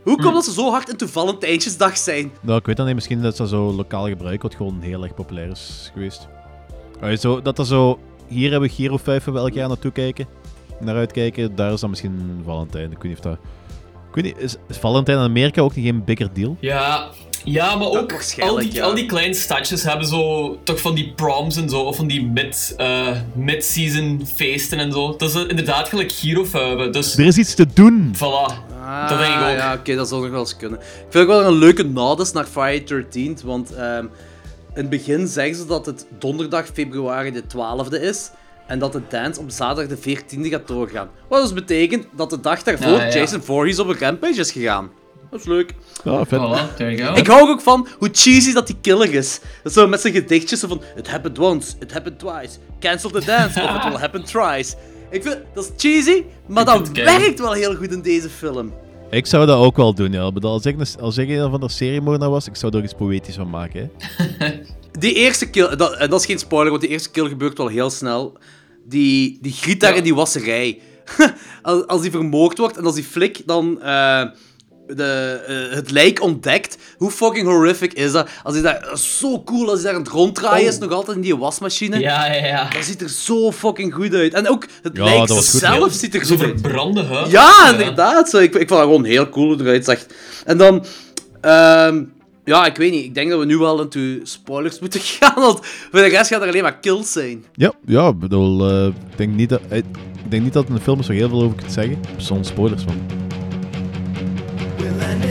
Hoe Hm. komt dat ze zo hard into Valentijnsdag zijn? Nou, ik weet dat niet. Misschien dat dat zo lokaal gebruik wat gewoon heel erg populair is geweest. Allee, zo, dat er zo... Hier hebben we Giro 5 waar we elk jaar naartoe kijken. Naar uitkijken. Daar is dan misschien Valentijn. Ik weet niet of dat... Ik weet niet, is, is Valentijn in Amerika ook niet geen bigger deal? Ja, ja, maar ook waarschijnlijk, al die, ja. al die kleine stadjes hebben zo toch van die proms en zo, of van die mid, eh, mid-season feesten en zo. Dat is inderdaad gelijk Girofuiven, dus Er is iets te doen! voilà. Dat denk ik ook. Ah, Ja, oké, dat zou nog wel eens kunnen. Ik vind ook wel een leuke nod is naar Friday 13th, want ehm, in het begin zeggen ze dat het donderdag februari de 12e is. En dat de dance op zaterdag de 14e gaat doorgaan. Wat dus betekent dat de dag daarvoor Ja, ja. Jason Voorhees op een rampage is gegaan. Dat is leuk. Ja, vet. Voilà. Ik hou ook van hoe cheesy dat die killer is. Dat zo met zijn gedichtjes van... It happened once, it happened twice. Cancel the dance of it will happen thrice. Ik vind... Dat is cheesy, maar Ik dat werkt wel heel goed in deze film. Ik zou dat ook wel doen, ja. Als ik, een- als ik een van de seriemoordenaar was, ik zou er iets poëtisch van maken. Hè. (laughs) Die eerste kill, dat, en dat is geen spoiler, want die eerste kill gebeurt wel heel snel. Die, die griet daar Ja. in die wasserij. (laughs) als, als die vermoord wordt en als die flik dan eh, de, eh, het lijk ontdekt, hoe fucking horrific is dat? Als hij daar, dat is zo cool als hij daar aan het ronddraaien Oh. is, nog altijd in die wasmachine. Ja, ja, ja. Dat ziet er zo fucking goed uit. En ook het Ja, lijk goed, zelf ziet er Zo goed uit. verbrande huid. Ja, inderdaad. Zo. Ik, ik vond dat gewoon heel cool hoe het eruit zag. En dan... ehm, ja, ik weet niet. Ik denk dat we nu wel into spoilers (laughs) moeten gaan, want voor de rest gaat er alleen maar kills zijn. Ja, ja, ik bedoel, eh, ik, denk niet dat, eh, ik denk niet dat in de film er zo heel veel over kunt zeggen. Zonder spoilers van. Ja.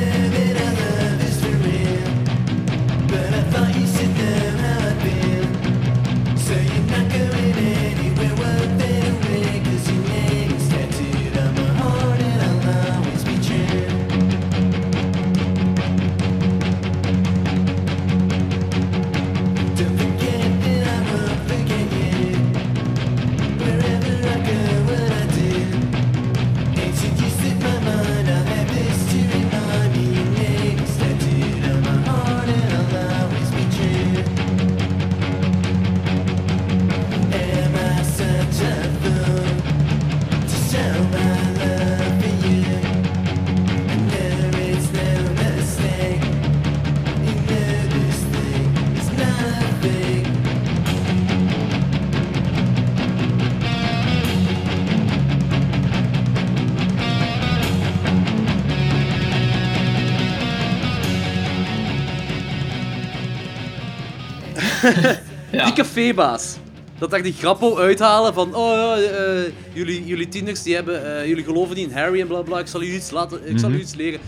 Dat daar die grappo uithalen van... Oh ja, eh, jullie, jullie tieners, die hebben, eh, jullie geloven niet in Harry en bla bla. Ik zal jullie iets, laten, ik zal jullie iets leren.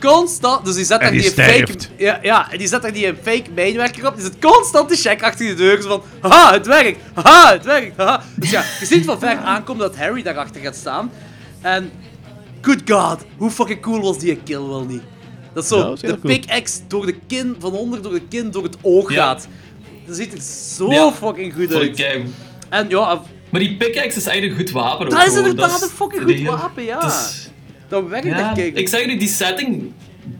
Constant... Dus die zet Mhm. Daar die die, fake... Ja, ja, en die zet daar die fake mijnwerker op. Die zit constant te check achter de deur. Zo van... Haha, het werkt. Haha, het werkt. Haha. Dus ja, je ziet van ver aankomen dat Harry daarachter gaat staan. En... Good god, hoe fucking cool was die kill wel niet? Dat zo Ja, dat de cool. pickaxe door de kin, van onder door de kin, door het oog Ja. gaat. Dat ziet er zo Ja. fucking goed uit. En ja, Maar die pickaxe is eigenlijk een goed wapen. ook Dat is inderdaad is een fucking goed wapen, ja. dat is- dat werkt ja, echt ik zeg jullie, die setting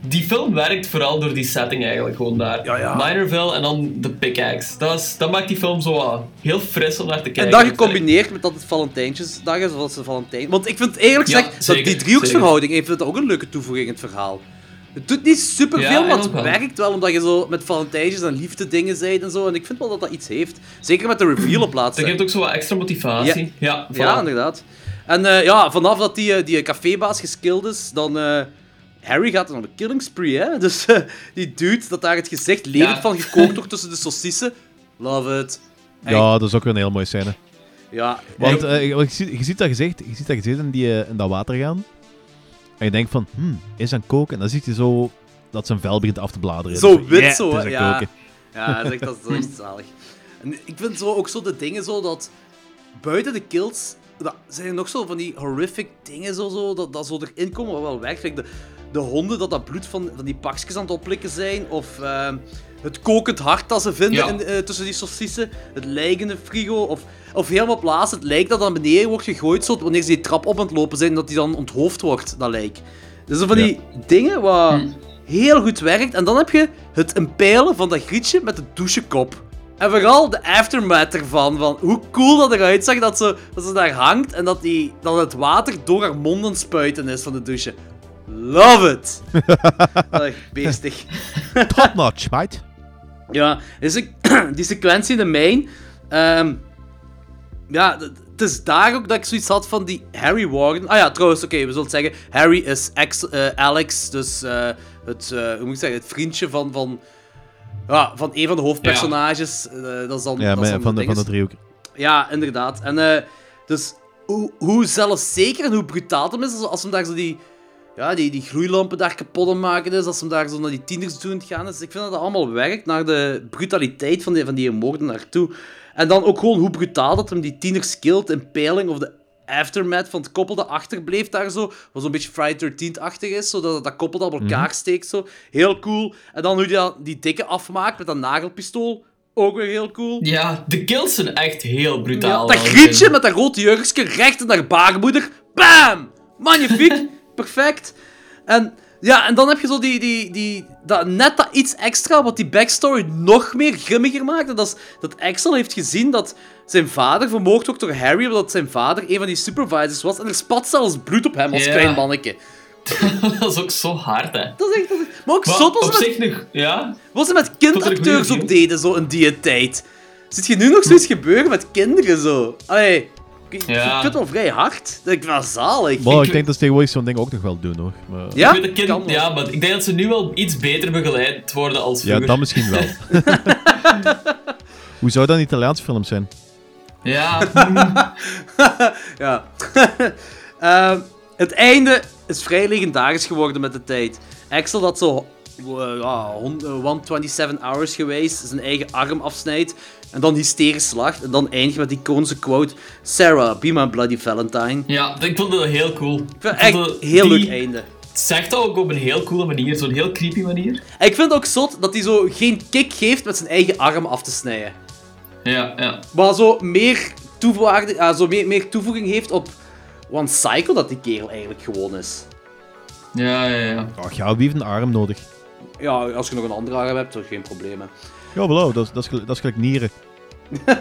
die film werkt vooral door die setting eigenlijk gewoon daar. Ja, ja. Minorville en dan de pickaxe. Dat, is, dat maakt die film zo heel fris om naar te kijken. En dat ik. gecombineerd met dat het Valentijntjesdag is, of dat ze Valentijn... Want ik vind eerlijk Ja, gezegd, dat die driehoeksverhouding, ik vind dat ook een leuke toevoeging in het verhaal. Het doet niet superveel, Ja, maar het wel. werkt wel, omdat je zo met Valentijntjes en liefde dingen zei en zo. En ik vind wel dat dat iets heeft. Zeker met de reveal op laatst. Dat geeft ook zo wat extra motivatie. Ja, voilà. Ja, inderdaad. En eh, ja, vanaf dat die, eh, die cafébaas geskild is, dan... eh, Harry gaat dan op een killing spree, hè. (laughs) Dus eh, die dude dat daar het gezicht levend Ja. van gekookt wordt tussen de saucissen. Love it. Ja, dat is ook weer een heel mooie scène. Ja, Want eh, je, je ziet, je ziet dat gezicht, je ziet dat gezicht in, die, in dat water gaan. En je denkt van, hmm, is aan koken? En dan zie je zo dat zijn vel begint af te bladeren. Zo Dus, wit yeah, zo, hè, ja. koken. Ja, dat is echt, dat is echt zalig. En ik vind zo ook zo de dingen zo dat... Buiten de kills dat zijn er nog zo van die horrific dingen zo, zo, dat, dat zo erin komen wat wel werkt. De, de honden dat dat bloed van, van die pakjes aan het oplikken zijn. Of ehm, het kokend hart dat ze vinden Ja. in, eh, tussen die saucissen. Het lijk in de frigo. Of, of helemaal op laatst het lijk dat naar beneden wordt gegooid. Zo, wanneer ze die trap op aan het lopen zijn, dat die dan onthoofd wordt, dat lijk. Dus van die dingen wat Hm. heel goed werkt. En dan heb je het impeilen van dat grietje met de douchekop. En vooral de aftermath ervan, van hoe cool dat eruit zag dat ze, dat ze daar hangt en dat, die, dat het water door haar mond aan het spuiten is van de douche. Love it! (laughs) beestig. Top notch, mate. Ja, dus ik, (clears throat) die sequentie in de mijn. ehm, ja, het is daar ook dat ik zoiets had van die Harry Warden. Ah ja, trouwens, oké, we zullen het zeggen. Harry is ex, eh, Alex, dus eh, het, eh, hoe moet ik zeggen, het vriendje van, van, ja, van een van de hoofdpersonages. Dat is dan, Ja, dat is dan van, de, van de driehoek. Ja, inderdaad. En eh, dus hoe, hoe zelfzeker en hoe brutaal het is, als- als hem daar zo die, ja, die, die gloeilampen daar kapot aan maken is, als hem daar zo naar die tieners het gaan is. Ik vind dat dat allemaal werkt naar de brutaliteit van die, van die moorden naartoe. En dan ook gewoon hoe brutaal dat hem die tieners killt in peiling of de aftermath van het koppel dat achterbleef daar zo. Wat zo'n beetje Friday 13-achtig is, zodat dat koppel dat op elkaar steekt zo. Heel cool. En dan hoe hij dat- die dikke afmaakt met dat nagelpistool. Ook weer heel cool. Ja, de kills zijn echt heel Ja, brutaal. dat wel. grietje met dat grote jurkje recht in haar baarmoeder. Bam! Magnifiek. (laughs) Perfect. En, ja, en dan heb je zo die, die, die, dat, net dat iets extra wat die backstory nog meer grimmiger maakt. En dat is dat Axel heeft gezien dat zijn vader vermoord wordt door Harry, omdat zijn vader een van die supervisors was. En er spat zelfs bloed op hem als klein manneke. (laughs) dat is ook zo hard, hè. Dat is echt... dat is- Maar ook Maar zot was op het met, nog, ja. wat ze met kindacteurs ook deden, zo in die tijd. Ziet je nu nog zoiets gebeuren met kinderen, zo? Allee, Ja. vind het wel vrij hard. Dat ik wel zalig. Maar ik Ik- denk dat ze tegenwoordig zo'n ding ook nog wel doen, hoor. Maar, Ja, ik kind, ja, maar ik denk dat ze nu wel iets beter begeleid worden als ja, vroeger. dat misschien wel. (laughs) Hoe zou dat een Italiaans film zijn? Ja, (laughs) Ja. (laughs) Ehm, het einde is vrij legendarisch geworden met de tijd. Axel dat zo eh, ja, eh, 127 hours geweest, zijn eigen arm afsnijdt en dan hysterisch lacht en dan eindigt met die iconische quote Sarah, be my bloody Valentine. ja, ik vond dat heel cool. Ik vind echt dat- heel die leuk einde. Zegt dat ook op een heel coole manier, zo'n heel creepy manier. En ik vind het ook zot dat hij zo geen kick geeft met zijn eigen arm af te snijden. Ja, ja. Maar zo meer, toevoeging, zo meer, meer toevoeging heeft op wat psycho dat die kerel eigenlijk gewoon is. Ja, ja, ja. Ach ja, wie heeft een arm nodig? Ja, als je nog een andere arm hebt, dan geen probleem. hè. Ja, wel, dat, is- dat, is, dat is gelijk nieren. (laughs)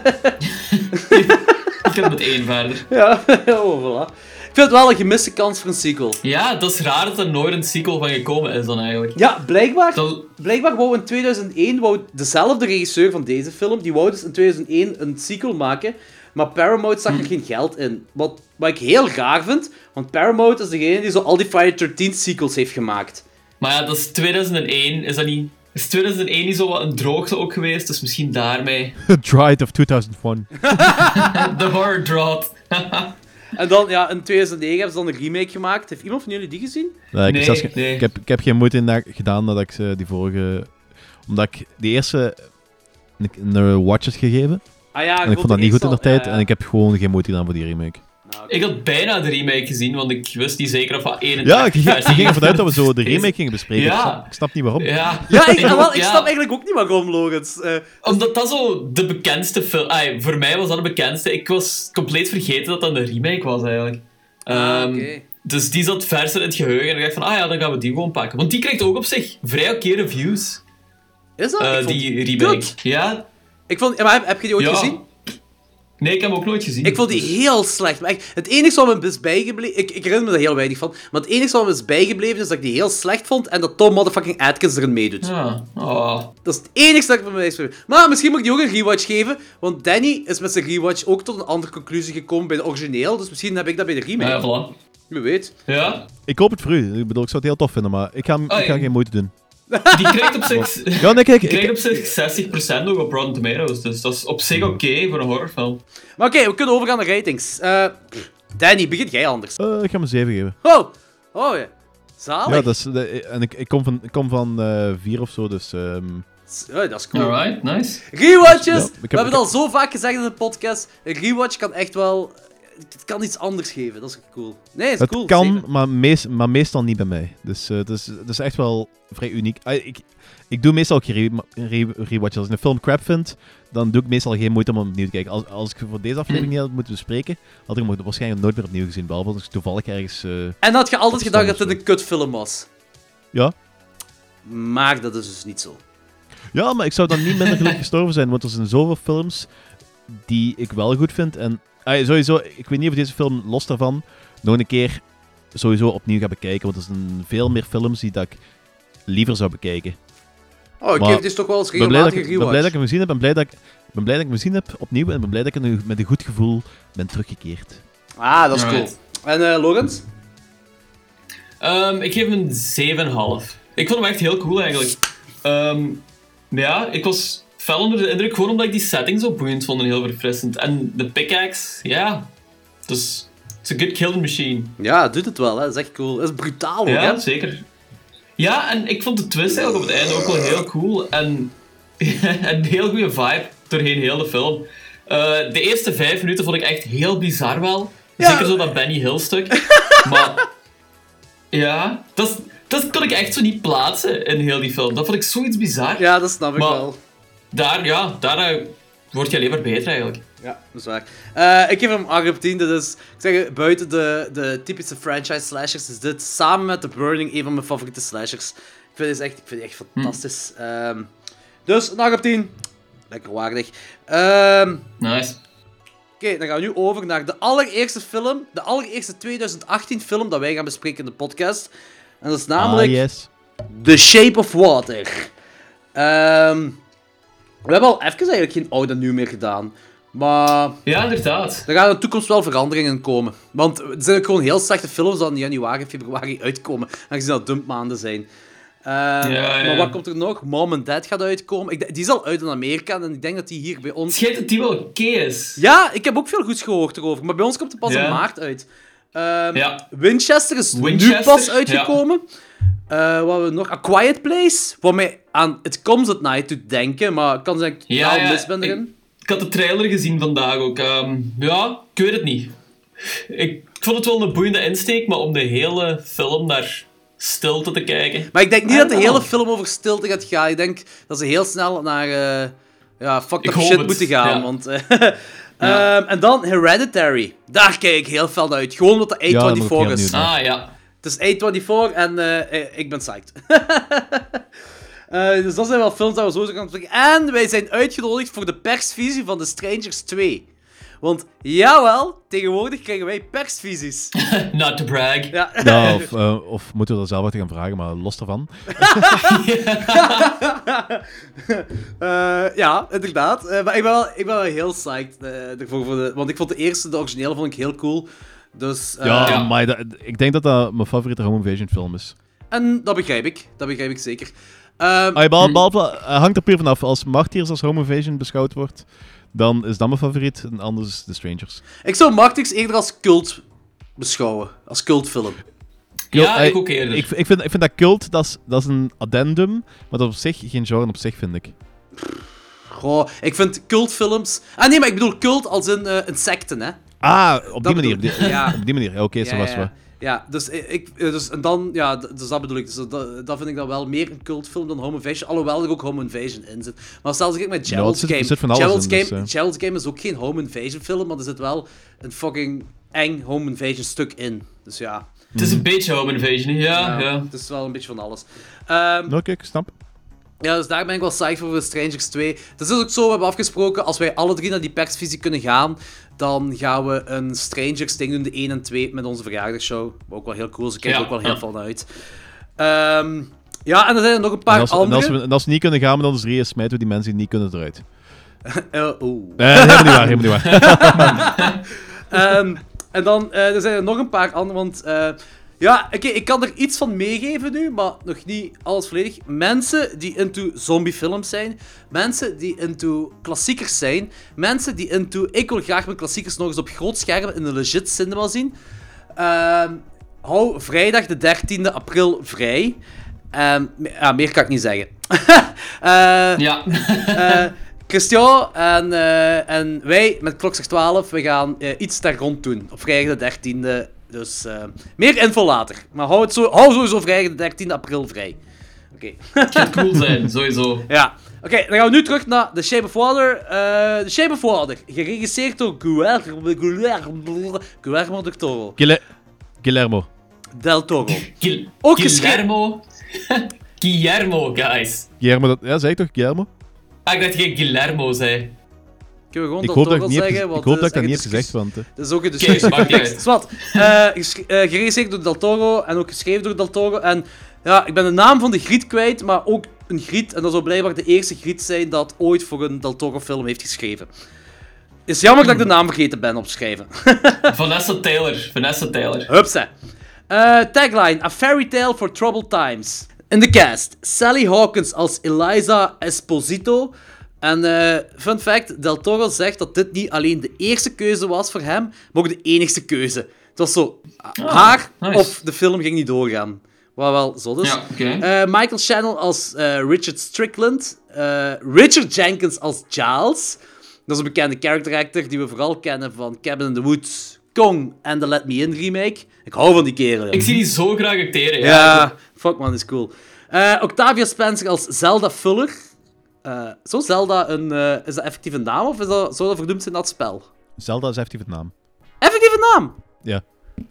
Ik heb met één verder. Ja, (laughs) oh, voilà. Ik vind het wel een gemiste kans voor een sequel. Ja, dat is raar dat er nooit een sequel van gekomen is dan eigenlijk. Ja, blijkbaar, Dat, blijkbaar wou in 2001 wou dezelfde regisseur van deze film, die wou dus in 2001 een sequel maken, maar Paramount zag er geen geld in. Wat, wat ik heel raar vind, want Paramount is degene die zo al die Friday 13 sequels heeft gemaakt. maar ja, dat is 2001, is dat niet... Is 2001 niet zo wat een droogte ook geweest, dus misschien daarmee. (laughs) Dried of 2001. The (laughs) horror drought. (laughs) En dan, ja, in 2009 hebben ze dan een remake gemaakt. Heeft iemand van jullie die gezien? Nee, ik, Nee, zelfs ge- nee. ik, heb, ik heb geen moeite in dat gedaan dat ik ze die vorige... Omdat ik die eerste een, een watch had gegeven. Ah ja, En ik vond dat niet goed in de tijd. Ja, En ik heb gewoon geen moeite gedaan voor die remake. Oké. Ik had bijna de remake gezien, want ik wist niet zeker of wat 81 Ja, ik ging, ik ging ervan uit dat we zo de remake gingen bespreken. Ik, snap, ik snap niet waarom. Ja, Ja, ik, ook, wel, ik ja. snap eigenlijk ook niet waarom, Logans. Eh, Omdat dat zo de bekendste film... Ay, voor mij was dat de bekendste. Ik was compleet vergeten dat dat een remake was, eigenlijk. ah, Ehm, oké. Dus die zat verser in het geheugen en ik dacht van, ah ja, dan gaan we die gewoon pakken. Want die krijgt ook op zich vrij oké reviews, Is dat? eh, die remake. Ja, ik vond... Maar heb, heb je die ooit ja. gezien? Nee, ik heb hem ook nooit gezien. Ik vond die heel slecht. Maar echt, het enige wat me is bijgebleven... Ik, ik herinner me er heel weinig van. Maar het enige wat me is bijgebleven is dat ik die heel slecht vond en dat Tom motherfucking Atkins erin meedoet. Ja. Oh. Dat is het enige dat ik van mij is. Maar misschien moet ik die ook een rewatch geven. Want Danny is met zijn rewatch ook tot een andere conclusie gekomen bij de origineel. Dus misschien heb ik dat bij de remake. Ja, voilà. Wie weet. Ja, Ik hoop het voor u. Ik bedoel, ik zou het heel tof vinden, maar ik ga, ik ga ja. geen moeite doen. (laughs) die krijgt op zich... (laughs) Ja, nee, kijk. Die krijgt Ik, op zich 60% nog op Rotten Tomatoes, dus dat is op zich oké voor een horrorfilm. Maar oké, we kunnen overgaan naar ratings. Eh, Danny, begin jij anders. eh, ik ga hem 7 geven. Oh! Oh ja. Zalig. Ja, dat is, en ik, ik kom van, ik kom van eh 4 of zo, dus... ehm, Oh, dat is cool. Alright, nice. Rewatches! Ja, we heb- hebben het al zo vaak gezegd in de podcast. Een rewatch kan echt wel... Het kan iets anders geven. Dat is cool. Nee, het is het cool. kan, zeker. maar, meest, maar meestal niet bij mij. Dus eh, het, is, het is echt wel vrij uniek. Ah, ik, ik doe meestal ook geen re- re- rewatches. Als ik een film crap vind, dan doe ik meestal geen moeite om hem opnieuw te kijken. Als, als ik voor deze aflevering niet had moeten bespreken, had ik hem waarschijnlijk nooit meer opnieuw gezien. Behalve als ik toevallig ergens... eh, En had je altijd gedacht dat het een kutfilm was. ja. Maar dat is dus niet zo. ja, maar ik zou dan niet minder gelukkig (laughs) gestorven zijn, want er zijn zoveel films die ik wel goed vind. En sowieso, ik weet niet of deze film los daarvan nog een keer sowieso opnieuw ga bekijken. Want er zijn veel meer films die dat ik liever zou bekijken. Oh, ik Maar geef dus toch wel eens Ik ben blij, dat regelmatig ik, ben blij dat ik hem gezien heb. Ik ben blij dat ik, ben blij dat ik hem gezien heb opnieuw. En ik ben blij dat ik nu met een goed gevoel ben teruggekeerd. Ah, dat is cool. En eh Lorenz? Ehm, ik geef hem een 7,5. Ik vond hem echt heel cool eigenlijk. Ehm, ja, ik was fel onder de indruk, gewoon omdat ik die setting zo boeiend vond en heel verfrissend. En de pickaxe, ja, dus it's a good killing machine. Ja, het doet het wel, hè. Dat is echt cool. Dat is brutaal ook, Ja, hè. zeker. Ja, en ik vond de twist eigenlijk op het einde ook wel heel cool. En (laughs) een heel goede vibe doorheen heel de film. Eh, de eerste vijf minuten vond ik echt heel bizar wel. Ja. Zeker zo dat Benny Hill stuk. (laughs) maar ja, dat, dat kon ik echt zo niet plaatsen in heel die film. Dat vond ik zoiets bizar. Ja, dat snap ik Maar- wel. Daar, ja, daar eh, word je alleen maar beter eigenlijk. Ja, dat is waar. Eh, ik geef hem 8 op 10. Dat is, ik zeg, buiten de, de typische franchise slashers is dit samen met The Burning een van mijn favoriete slashers. Ik vind het echt, ik vind het echt fantastisch. Ehm, dus een 8 op 10. Lekker waardig. Ehm, Nice. Oké, dan gaan we nu over naar de allereerste film. De allereerste 2018 film dat wij gaan bespreken in de podcast. En dat is namelijk Ah, yes. The Shape of Water. Ehm, we hebben al even eigenlijk geen oud en nieuw meer gedaan. Maar Ja, inderdaad. er gaan in de toekomst wel veranderingen in komen. Want er zijn ook gewoon heel slechte films die in januari, februari uitkomen. Aangezien dat dumpmaanden zijn. Eh, ja, Maar ja. wat komt er nog? Mom and Dad gaat uitkomen. Ik, die is al uit in Amerika en ik denk dat die hier bij ons... schijnt dat die wel oké is. Ja, ik heb ook veel goeds gehoord erover. Maar bij ons komt het pas Ja. in maart uit. Ehm. Winchester is nu pas uitgekomen. Eh, wat hebben we nog? A Quiet Place. Wat mij aan It Comes at Night doet denken. Maar kan zijn dat ik Ja, totaal ja, mis ben ik- erin. Ik had de trailer gezien vandaag ook. Ehm, ja, ik weet het niet. Ik, ik vond het wel een boeiende insteek, maar om de hele film naar stilte te kijken. Maar ik denk niet dat de don't hele know. film over stilte gaat gaan. Ik denk dat ze heel snel naar eh ja, fucked up shit het, moeten gaan. ja. Want, eh, Ja. (laughs) ehm, en dan Hereditary. Daar kijk ik heel fel naar uit. Gewoon omdat de Ja, daar ben ik A24 heel is. Ah ja. Het is A24 en eh, eh, ik ben psyched. (laughs) Eh, dus dat zijn wel films dat we zo gaan spreken. En wij zijn uitgenodigd voor de persvisie van The Strangers 2. Want jawel, tegenwoordig krijgen wij persvisies. (laughs) Not to brag. Ja. Ja, (laughs) of, of moeten we dat zelf wat gaan vragen, maar los daarvan. Eh, ja, inderdaad. Eh, maar ik ben wel, ik ben wel heel psyched eh, ervoor. Voor de, want ik vond de eerste, de originele, vond ik heel cool. Dus, eh, Ja, Ja. maar dat- ik denk dat dat mijn favoriete home invasion film is. En dat begrijp ik. Dat begrijp ik zeker. Behal- behalve, eh, hangt er puur vanaf. Als Martyrs als home invasion beschouwd wordt, dan is dat mijn favoriet. En anders is The Strangers. ik zou Martix eerder als cult beschouwen. Als cultfilm. Ja, eh, ik ook eerder. Ik, ik, vind, ik vind dat cult, dat is, dat is een addendum, maar dat is op zich geen genre op zich, vind ik. Goh, ik vind cultfilms... Ah nee, maar ik bedoel cult als in eh een secte, hè. Ah, op die Dat manier. bedoel Ja. (laughs) op die manier. Oké, zo was het. Ja, dus, ik, dus, en dan, ja, dus dat bedoel ik. Dus dat, dat vind ik dan wel meer een cultfilm dan Home Invasion. Alhoewel er ook Home Invasion in zit. Maar stel ik met Gerald's er Game. zit van alles Gerald's, in, Game dus, eh. Gerald's Game is ook geen Home Invasion film, maar er zit wel een fucking eng Home Invasion stuk in. Dus ja. Het is een beetje home invasion, ja. ja. Het is wel een beetje van alles. Ehm, Oké, snap. Ja, dus daar ben ik wel psyched voor voor Strangers 2. Het is dus ook zo, we hebben afgesproken, als wij alle drie naar die persvisie kunnen gaan, dan gaan we een Strangers ding doen, de 1 en 2, met onze verjaardagsshow. Wat ook wel heel cool is, ik kijk Ja, er ook wel heel ja. van uit. Ehm, ja, en er zijn er nog een paar En als, en, andere. als we, en als we niet kunnen gaan met ons drieën, smijten we die mensen die niet kunnen eruit. (laughs) Eh, oeh. Nee, helemaal niet waar, helemaal niet waar. (laughs) Ehm, en dan eh, er zijn er nog een paar andere, want eh, ja, oké, ik kan er iets van meegeven nu, maar nog niet alles volledig. Mensen die into zombiefilms zijn, mensen die into klassiekers zijn, mensen die into ik wil graag mijn klassiekers nog eens op groot scherm in een legit cinema zien. Ehm, hou vrijdag de 13e april vrij. Ehm, ja, meer kan ik niet zeggen. (laughs) Eh, Ja. eh, Christian en, eh, en wij met Klokzeg 12, we gaan iets daar rond doen. Op vrijdag de 13e. Dus eh, meer info later. Maar hou, het zo, hou sowieso vrijdag de 13e april vrij. Oké. Het gaat cool zijn, sowieso. (laughs) ja. Oké, dan gaan we nu terug naar The Shape of Water. Eh The Shape of Water, geregisseerd door Guillermo, Guillermo, Guillermo del Toro. Guille- Guillermo. Del Toro. Gil Ook Guillermo. (laughs) Guillermo, guys. Guillermo, dat, ja, zei ik toch Guillermo? Ah, ik dacht dat je Guillermo zei. Kunnen we gewoon Ik hoop dat Toro ik, zeggen? want ik hoop dat het ik dat niet heb gezegd, want... eh, Dat is ook een discussie. Zwat, eh, ges- eh, geregisseerd door Del Toro en ook geschreven door Del Toro. En ja, ik ben de naam van de griet kwijt, maar ook een griet. En dat zou blijkbaar de eerste griet zijn dat ooit voor een Del Toro film heeft geschreven. Is jammer dat ik de naam vergeten ben op schrijven. (laughs) Vanessa Taylor. Vanessa Taylor. Hupsa. Eh, tagline: A fairy tale for troubled times. In de cast: Sally Hawkins als Eliza Esposito. En eh, fun fact: Del Toro zegt dat dit niet alleen de eerste keuze was voor hem, maar ook de enigste keuze. Het was zo: haar nice. of de film ging niet doorgaan. Wat wel zo. Ja, oké. Eh, Michael Shannon als eh, Richard Strickland. Richard Jenkins als Giles. Dat is een bekende character actor die we vooral kennen van Cabin in the Woods, Kong en de Let Me In remake. Ik hou van die kerel. Ik zie die zo graag acteren. Ja. Ja, fuck man, is cool. Octavia Spencer als Zelda Fuller. Eh zo Zelda een, eh, is dat effectief een naam of is dat, zou dat vernoemd zijn naar het spel? Zelda is effectief het naam. Effectieve naam? Ja.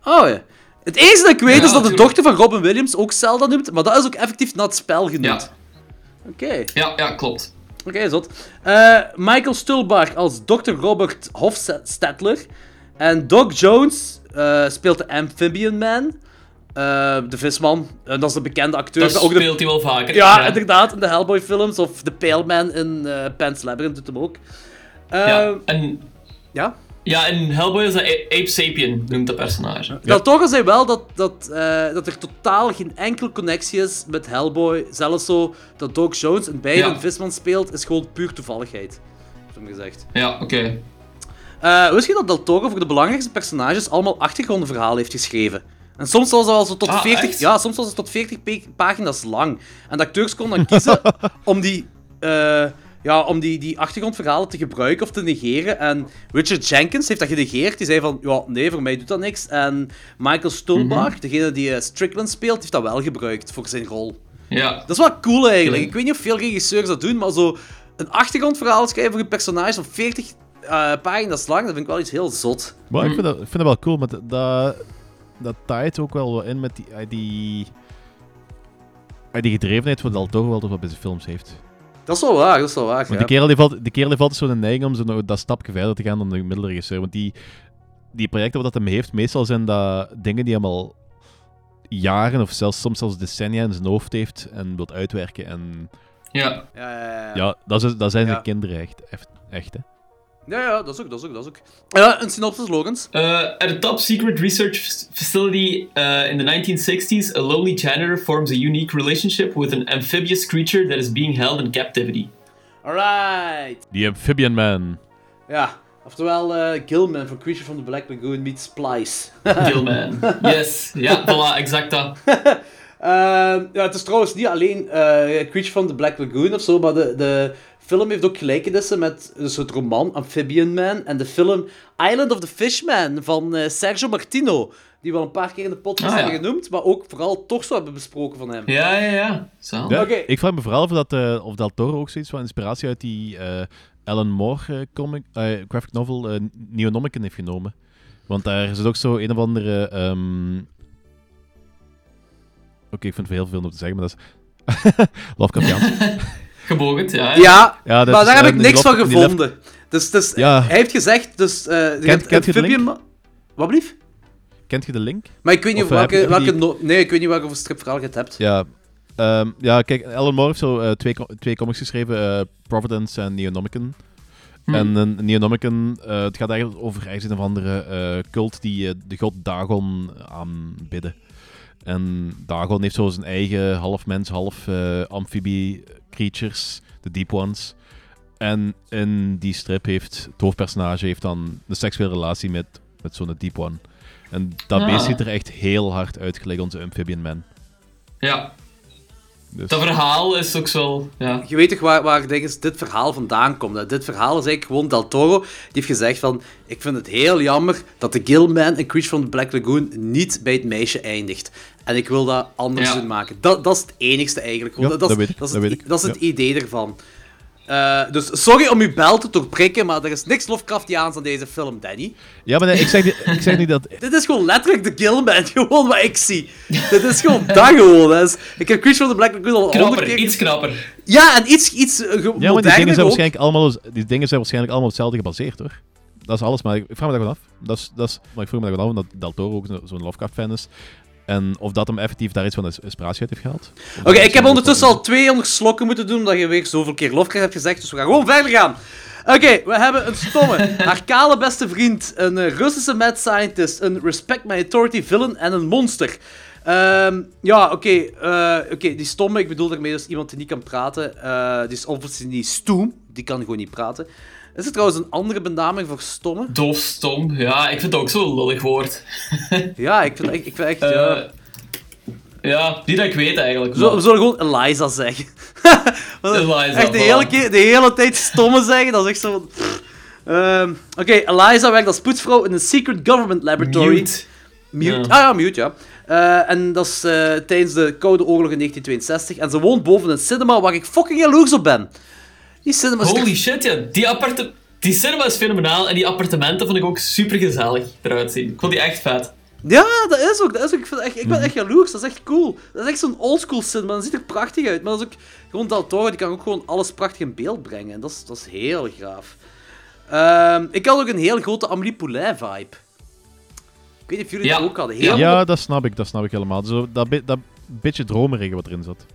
Oh ja. Het enige dat ik weet Ja, is dat de dochter van Robin Williams ook Zelda noemt, maar dat is ook effectief naar het spel genoemd. Ja. Oké. Ja, ja, klopt. Oké, zot. Eh, Michael Stulbach als Dr. Robert Hofstadler. En Doc Jones eh, speelt de Amphibian Man. Eh, de visman. En dat is de bekende acteur. Dat ook de... speelt hij wel vaker. Ja, inderdaad. In de Hellboy-films. Of de Pale Man in eh Pan's Labyrinth doet hem ook. Eh, Ja, en, ja. ja, in Hellboy is dat A- Ape Sapien, noemt dat personage. Del Toro zei wel dat, dat, eh, dat er totaal geen enkele connectie is met Hellboy. Zelfs zo dat Doc Jones in beide Ja. een visman speelt, is gewoon puur toevalligheid. Heeft hem gezegd. Ja, oké. Eh, wist je dat Del Toro voor de belangrijkste personages allemaal achtergrondverhalen heeft geschreven? En soms was het al zo tot Ah, 40, echt? ja, soms was het tot 40 pe- pagina's lang. En de acteurs konden dan kiezen (laughs) om die, eh, ja, om die, die achtergrondverhalen te gebruiken of te negeren. En Richard Jenkins heeft dat genegeerd. Die zei van, ja, nee, voor mij doet dat niks. En Michael Stulbach, Mhm. degene die eh, Strickland speelt, heeft dat wel gebruikt voor zijn rol. Ja. Dat is wel cool eigenlijk. Ik weet niet of veel regisseurs dat doen, maar zo een achtergrondverhaal schrijven voor een personage van 40 eh, pagina's lang, dat vind ik wel iets heel zot. Maar ik, Hm. vind dat, ik vind dat wel cool, maar dat- dat, dat taait ook wel wat in met die, eh, die, eh, die gedrevenheid wat Del Toro wel toch wel bij zijn films heeft. Dat is wel waar, dat is wel waar. Want die kerel die valt, die kerel heeft altijd zo'n neiging om zo dat stapje verder te gaan dan de gemiddelde regisseur. Want die, die projecten wat dat hem heeft, meestal zijn dat dingen die hij al jaren of zelfs soms zelfs decennia in zijn hoofd heeft en wilt uitwerken. En Ja. Ja, ja, ja. ja, dat, is, dat zijn Ja. zijn kinderen echt. Echt, echt hè. Ja, ja, dat is ook, dat is ook, dat is ook. Ja, een synopsis, Logans. Uh, at a top secret research facility uh, in the 1960s, a lonely janitor forms a unique relationship with an amphibious creature that is being held in captivity. Alright. Die Amphibian Man. Ja, oftewel eh, Gilman van Creature from the Black Lagoon meets Splice. (laughs) Gilman. yes. Ja, voilà, exact dat. (laughs) Ehm, ja, het is trouwens niet alleen eh, Creature from the Black Lagoon of zo, maar de, de film heeft ook gelijkenissen met een soort roman, Amphibian Man, en de film Island of the Fishman van eh, Sergio Martino, die we al een paar keer in de podcast Ah, ja. hebben genoemd, maar ook vooral toch zo hebben besproken van hem. Ja, ja, ja. Zo. Ja, Oké. Ik vraag me vooral of, dat, eh, of Del Toro ook zoiets van inspiratie uit die eh, Alan Moore comic, eh, graphic novel Neonomicon heeft genomen. Want daar zit ook zo een of andere ehm, Oké, ik vind het heel veel om te zeggen, maar dat is... (laughs) Lovecraftiaans. (laughs) Gebogen, ja. Ja, Ja, dat maar is, daar heb ik niks van gevonden. Dus, dus Ja. hij heeft gezegd, dus... eh hebt kent je de Wat blief? Kent je de link? Maar ik weet niet Of, eh, heb welke... je- welke no- nee, ik weet niet welke stripverhaal je het hebt. Ja. Ehm, ja, kijk, Alan Moore heeft zo eh, twee, twee comics geschreven, eh, Providence en Neonomicon. Hm. En een Neonomicon, eh, het gaat eigenlijk over een of andere eh, cult die de god Dagon aanbidden. En Dagon heeft zo zijn eigen half mens, half eh, amphibie creatures, de Deep Ones. En in die strip heeft het hoofdpersonage heeft dan een seksuele relatie met, met zo'n Deep One. En dat Ah. beest ziet er echt heel hard uit, gelijk onze Amphibian Man. Ja, Dus, dat verhaal is ook zo... Ja. Je weet toch waar, waar denk ik, dit verhaal vandaan komt? hè? Dit verhaal is eigenlijk gewoon Del Toro. Die heeft gezegd van... Ik vind het heel jammer dat de Gillman en Creature from the Black Lagoon niet bij het meisje eindigt. En ik wil dat anders Ja. doen maken. Dat, dat is het enigste eigenlijk. Ja, dat, is, dat weet ik, dat is dat het, dat is idee ervan. Eh, dus sorry om uw bel te doorprikken, maar er is niks Lovecraftiaans aan deze film, Danny. Ja, maar nee, ik, zeg niet, ik zeg niet dat... Dit is gewoon letterlijk de Gillman, (laughs) gewoon wat ik zie. Dit is gewoon dat gewoon. Dus ik heb Creature from the Black Lagoon al Knapper, keer iets knapper. Ja, en iets, iets ge- Ja, maar die dingen, zijn ook. waarschijnlijk allemaal, die dingen zijn waarschijnlijk allemaal op hetzelfde gebaseerd, hoor. Dat is alles, maar ik, ik vraag me dat gewoon af. Dat is, dat is, maar ik vroeg me dat gewoon af, omdat Del Toro ook zo- zo'n Lovecraft-fan is. En of dat hem effectief daar iets van ins- inspiratie uit heeft gehaald. Oké, ik heb ondertussen al 200 slokken moeten doen, omdat je weer zoveel keer Lovecraft hebt gezegd, dus we gaan gewoon verder gaan. Oké, we hebben een stomme, (laughs) haar kale beste vriend, een eh, Russische mad scientist, een respect my authority villain en een monster. Ehm, ja, oké, eh, oké, die stomme, ik bedoel daarmee dus iemand die niet kan praten. eh, die is obviously niet stoem, die kan gewoon niet praten. Is er trouwens een andere benaming voor stomme? Doofstom. Ja, ik vind het ook zo'n lullig woord. (laughs) Ja, ik vind echt, ik vind echt Eh, ja. ja, die dat ik weet eigenlijk. Zullen- we zullen gewoon Eliza zeggen. (laughs) Eliza, Echt de hele, keer, de hele tijd stomme zeggen, dat is echt zo... Ehm, Oké, Eliza werkt als poetsvrouw in een secret government laboratory. Mute. Mute. Ja. Ah ja, mute, ja. Eh, en dat is eh, tijdens de Koude Oorlog in 1962. En ze woont boven een cinema waar ik fucking jaloers op ben. Die cinema is... Holy shit, ja. Die, apparte die cinema is fenomenaal en die appartementen vond ik ook super gezellig eruit zien. Ik vond die echt vet. Ja, dat is ook. Dat is ook ik, vind echt, ik ben echt jaloers. Dat is echt cool. Dat is echt zo'n oldschool cinema. Dat ziet er prachtig uit. Maar dat is ook... Gewoon Del Toro, die kan ook gewoon alles prachtig in beeld brengen. En dat is, dat is heel gaaf. Ehm, ik had ook een heel grote Amélie Poulain vibe. Ik weet niet of jullie Ja. dat ook hadden. Heel Ja, dat snap ik, dat snap ik helemaal. Zo, dat, dat beetje dromerige wat erin zat.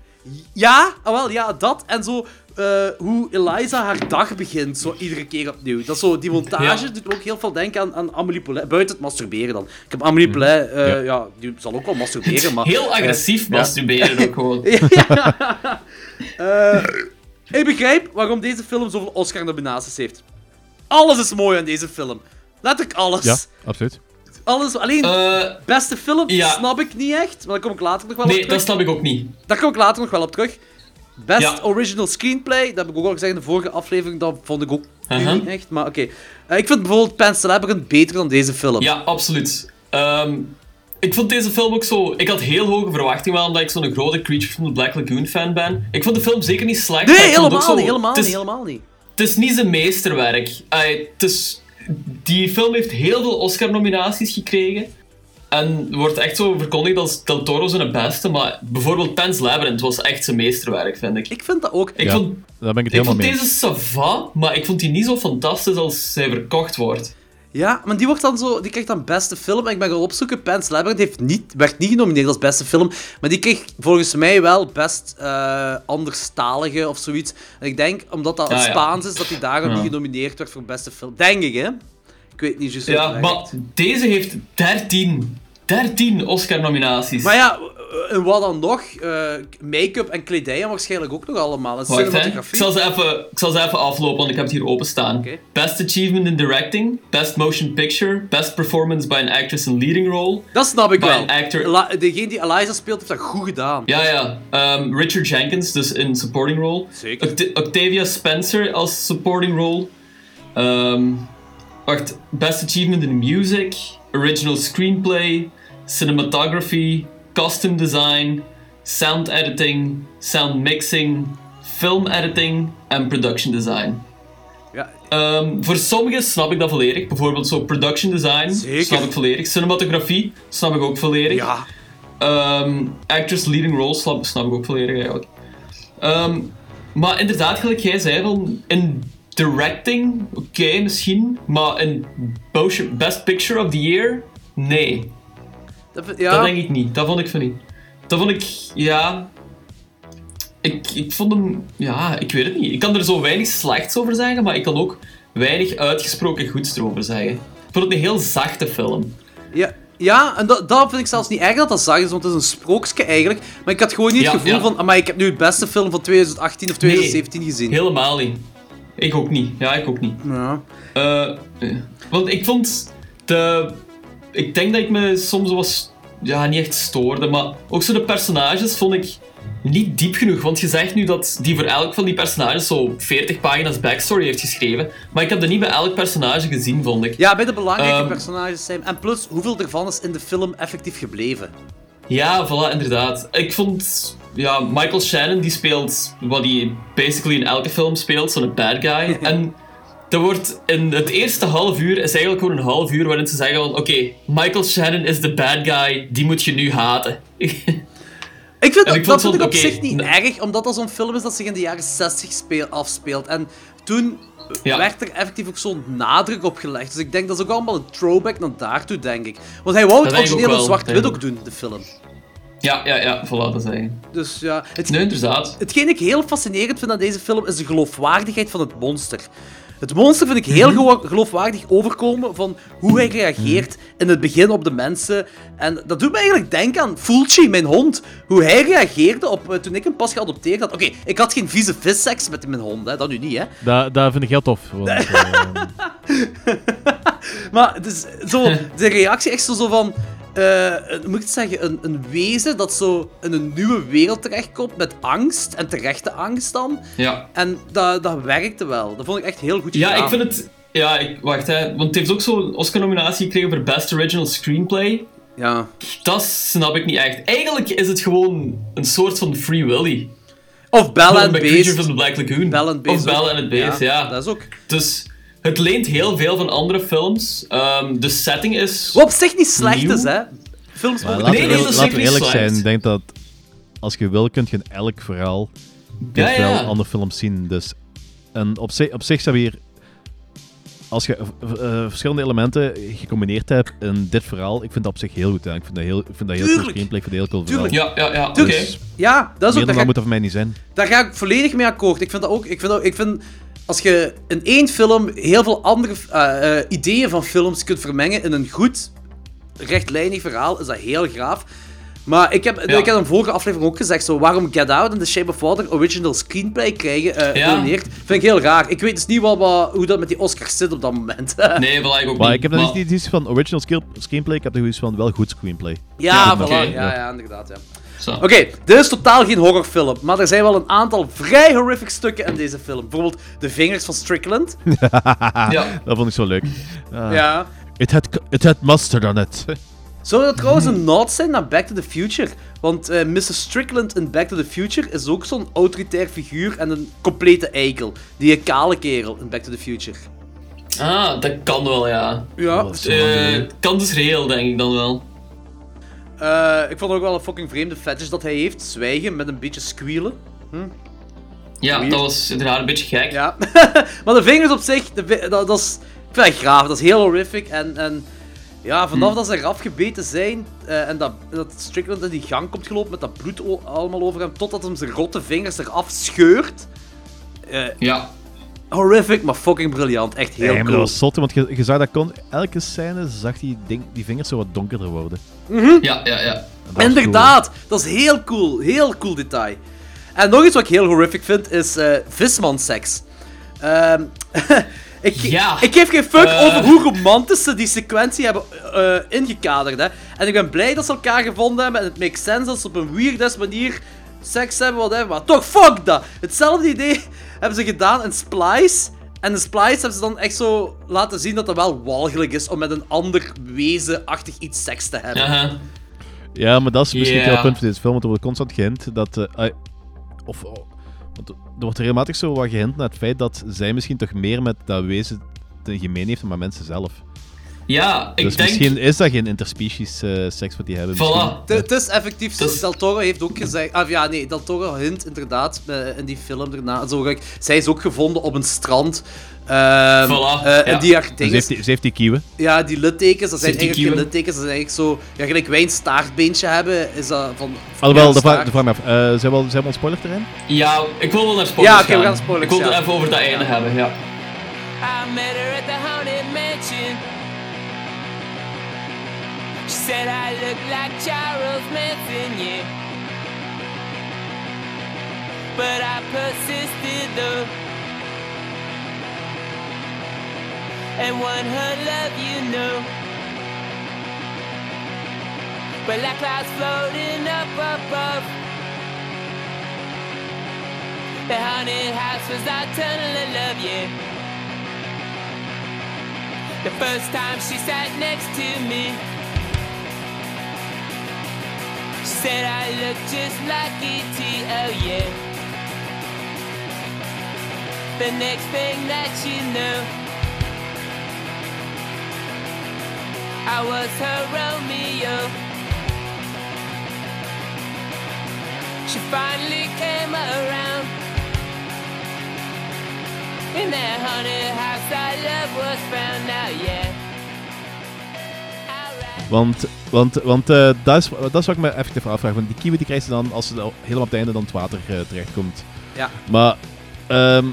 Ja, ah, wel, ja, dat. En zo eh, hoe Eliza haar dag begint, zo iedere keer opnieuw. Dat is zo, die montage Ja. doet me ook heel veel denken aan, aan Amélie. Buiten het masturberen dan. Ik heb Amélie Poulain, eh, Ja. ja. die zal ook wel masturberen, maar... (laughs) Heel agressief ja. masturberen ook gewoon. (laughs) Ja. Eh, ik begrijp waarom deze film zoveel Oscar-nominaties heeft. Alles is mooi aan deze film. Letterlijk alles. Ja, absoluut. Alles, alleen Eh, beste film ja. snap ik niet echt, maar daar kom ik later nog wel op nee, terug. dat snap ik ook niet. Daar kom ik later nog wel op terug. Best Ja. original screenplay, dat heb ik ook al gezegd in de vorige aflevering, dat vond ik ook niet echt, maar oké. Eh, ik vind bijvoorbeeld Pan's Labyrinth beter dan deze film. Ja, absoluut. Ehm, ik vond deze film ook zo... Ik had heel hoge verwachtingen, omdat ik zo'n grote Creature from the Black Lagoon fan ben. Ik vond de film zeker niet slecht. Nee, helemaal zo- niet, helemaal het niet, is- helemaal niet. Het is niet zijn meesterwerk. Het is, die film heeft heel veel Oscar-nominaties gekregen. En wordt echt zo verkondigd als Del Toro zijn beste. Maar bijvoorbeeld Pan's Labyrinth was echt zijn meesterwerk, vind ik. Ik vind dat ook. Ik Ja, vond, Daar ben ik het ik helemaal vond mee. deze eens. sava, maar ik vond die niet zo fantastisch als hij verkocht wordt. Ja, maar die, wordt dan zo, die krijgt dan beste film. En ik ben gaan opzoeken. Pan's Labyrinth heeft niet, werd niet genomineerd als beste film. Maar die kreeg volgens mij wel best eh anderstalige of zoiets. En ik denk, omdat dat Ja, ja. Spaans is, dat hij daarom Ja. niet genomineerd werd voor beste film. Denk ik, hè? Ik weet niet juist Ja, maar deze heeft 13, 13 Oscar-nominaties. Maar ja, en wat dan nog? Eh, Make-up en kledij waarschijnlijk ook nog allemaal. En Wacht. Ik cinematografie. zal, ze even, ik zal ze even aflopen, want ik heb het hier openstaan. Oké. Best Achievement in Directing, Best Motion Picture, Best Performance by an Actress in Leading Role. Dat snap ik By wel. actor- degene die Eliza speelt, heeft dat goed gedaan. Ja, ja. Ehm, Richard Jenkins, dus in Supporting Role. Zeker. Oct- Octavia Spencer als Supporting Role. Ehm, wacht, Best Achievement in Music, Original Screenplay, Cinematography, Costume Design, Sound Editing, Sound Mixing, Film Editing en Production Design. Ja, Ehm, voor sommigen snap ik dat volledig. Bijvoorbeeld zo production design Zeker. snap ik volledig. Cinematografie snap ik ook volledig. ja. Ehm, actress leading role snap, snap ik ook volledig eigenlijk. Ehm, maar inderdaad, gelijk jij zei, van in directing, oké misschien, maar in Best Picture of the Year, nee. Dat, vind- Dat ja, denk ik niet. Dat vond ik van niet. Dat vond ik, ja. Ik, ik vond hem, ja, ik weet het niet. Ik kan er zo weinig slechts over zeggen, maar ik kan ook weinig uitgesproken goeds erover zeggen. Ik vond het een heel zachte film. ja, ja, en dat, dat vind ik zelfs niet erg dat dat zacht is, want het is een sprookje eigenlijk. Maar ik had gewoon niet het Ja, gevoel ja. van, maar ik heb nu het beste film van 2018 of 2017 gezien. Helemaal niet. Ik ook niet. Ja, ik ook niet. Ja. Eh, eh, want ik vond de. Ik denk dat ik me soms was. Ja, niet echt stoorde, maar ook zo de personages vond ik niet diep genoeg. Want je zegt nu dat die voor elk van die personages zo 40 pagina's backstory heeft geschreven. Maar ik heb dat niet bij elk personage gezien, vond ik. ja, bij de belangrijke Ehm. personages zijn. En plus, hoeveel ervan is in de film effectief gebleven? Ja, voilà, inderdaad. Ik vond... Ja, Michael Shannon, die speelt wat hij basically in elke film speelt, zo'n bad guy. (laughs) en er wordt in het eerste half uur, is eigenlijk gewoon een half uur waarin ze zeggen van, oké, Michael Shannon is de bad guy, die moet je nu haten. (laughs) Ik vind dat, ik dat vind ik op zich niet nee. erg, omdat dat zo'n film is dat zich in de jaren 60 speel, afspeelt. En toen Ja. werd er effectief ook zo'n nadruk op gelegd. Dus ik denk dat is ook allemaal een throwback naar daartoe, denk ik. Want hij wou het origineel zwart-wit ook doen, de film. ja, ja, ja, voilà, dat zei je. Dus ja, het, Nee, inderdaad. hetgeen ik heel fascinerend vind aan deze film is de geloofwaardigheid van het monster. Het monster vind ik heel gewo- geloofwaardig overkomen van hoe hij reageert in het begin op de mensen. En dat doet me eigenlijk denken aan Fulci, mijn hond. Hoe hij reageerde op, eh, toen ik hem pas geadopteerd had. Oké, ik had geen vieze visseks met mijn hond, hè. dat nu niet, hè. (laughs) Dat, dat vind ik heel tof. Want, (laughs) ehm, Maar het is zo, de reactie echt zo van... hoe moet ik het zeggen? Een, een wezen dat zo in een nieuwe wereld terechtkomt met angst. En terechte angst dan. Ja. En dat, dat werkte wel. Dat vond ik echt heel goed Ja, gedaan. ik vind het... Ja, ik, wacht, hè. Want het heeft ook zo'n Oscar-nominatie gekregen voor Best Original Screenplay. Ja. Dat snap ik niet echt. Eigenlijk is het gewoon een soort van Free Willy. Of Gewoon and Beast. from the Black Lagoon. Bella and Beast Of Bella ook. and Beast, ja. Dat is ook... Dus het leent heel veel van andere films. Ehm, de setting is... Wat op zich niet slecht Nieuw? is, hè. Films maar mogen laten, Nee, dat is laten we eerlijk zijn. slecht. Ik denk dat als je wil, kun je in elk verhaal Ja, wel andere films zien. Dus, en op, zich, op zich zijn we hier... Als je eh, verschillende elementen gecombineerd hebt in dit verhaal, ik vind dat op zich heel goed. Hè. Ik vind dat heel, ik vind dat heel cool Tuurlijk. screenplay, ik vind dat heel cool verhaal. Ja, ja, ja. Dus Ja, dat is meer ook... dat ga, moet er voor mij niet zijn. daar ga ik volledig mee akkoord. Ik vind dat ook... Ik vind, dat, ik vind als je in één film heel veel andere eh, eh, ideeën van films kunt vermengen in een goed, rechtlijnig verhaal, is dat heel graaf. Maar ik heb, Ja. ik heb in een vorige aflevering ook gezegd, zo, waarom Get Out en The Shape of Water original screenplay krijgen, eh Ja. genomineerd, vind ik heel raar. Ik weet dus niet wat, wat, hoe dat met die Oscars zit op dat moment. (laughs) Nee, wel ik ook Maar niet. ik heb dan Maar- niet iets van original screenplay, ik heb er iets van wel goed screenplay. ja, Ja, voilà. oké. Ja, ja, inderdaad, ja. Zo. Oké, dit is totaal geen horrorfilm, maar er zijn wel een aantal vrij horrific stukken in deze film. Bijvoorbeeld de vingers van Strickland. (laughs) Ja. Dat vond ik zo leuk. Ja. It had, it had mustard on it. Zou dat trouwens een nod zijn naar Back to the Future? Want eh Mr. Strickland in Back to the Future is ook zo'n autoritair figuur en een complete eikel. Die een kale kerel in Back to the Future. Ah, dat kan wel, ja. Ja. Geleden. kan dus reëel, denk ik dan wel. Eh, ik vond ook wel een fucking vreemde fetish dat hij heeft. Zwijgen met een beetje squealen. Ja, Weird. dat was inderdaad een beetje gek. Ja. (laughs) maar de vingers op zich, de dat, dat is, ik vind dat graaf. Dat is heel horrific. En, en ja, vanaf Hm. dat ze eraf gebeten zijn eh, en dat, dat Strickland in die gang komt gelopen met dat bloed allemaal over hem, totdat hem zijn rotte vingers eraf scheurt. Eh, Ja. Horrific, maar fucking briljant. Echt heel Nee, maar dat cool. was zot, want je, je zag dat kon... Elke scène zag die, ding, die vingers zo wat donkerder worden. Ja, ja, ja. Dat was Inderdaad, dat is heel cool. Heel cool detail. En nog iets wat ik heel horrific vind, is eh vismanseks. Ehm (laughs) ik, Ja. ik geef geen fuck Eh. over hoe romantisch ze die sequentie hebben eh, ingekaderd. Hè. En ik ben blij dat ze elkaar gevonden hebben. En het makes sense dat ze op een weird manier seks hebben, whatever. Maar toch, fuck dat! Hetzelfde idee hebben ze gedaan in Splice. En in Splice hebben ze dan echt zo laten zien dat het wel walgelijk is om met een ander wezenachtig iets seks te hebben. Ja, maar dat is misschien Ja. het punt van deze film, want er wordt constant gehint dat... eh, of, oh, want er wordt regelmatig zo wat gehint naar het feit dat zij misschien toch meer met dat wezen te gemeen heeft dan met mensen zelf. Ja, ik dus denk... misschien is dat geen interspecies eh, seks wat die hebben. Voilà. Het is effectief zo. Is- Del Toro heeft ook gezegd... Ah, ja, nee, Del Toro hint inderdaad eh, in die film daarna. Zo, gelijk, zij is ook gevonden op een strand. Ehm, Voilà, eh, en ja. die haar Dus ze heeft die, ze heeft die kieuwen. Ja, die littekens, dat zijn eigenlijk geen littekens. Dat zijn eigenlijk zo... Ja, gelijk wij een staartbeentje hebben, is dat van... Alhoewel, de vraag, de vraag me af. eh, zijn, we al, zijn we op spoilerterrein? Ja, ik wil wel naar spoilers Ja, oké, we gaan. spoilers, Ik wil ja. het even over dat einde hebben, ja. I met her at the haunted said I look like Charles Manson, yeah. But I persisted though. And won her love, you know. But like clouds floating up above. The haunted house was our tunnel of love, yeah. The first time she sat next to me, said I look just like E.T. Oh yeah. The next thing that you know, I was her Romeo. She finally came around. In that haunted house, our love was found. Now, yeah. Want, want, want eh, dat, is, dat is wat ik me effectief afvraag. Want die kiwi die krijgt ze dan als ze al helemaal op het einde dan het water eh, terechtkomt. Ja. Maar ehm,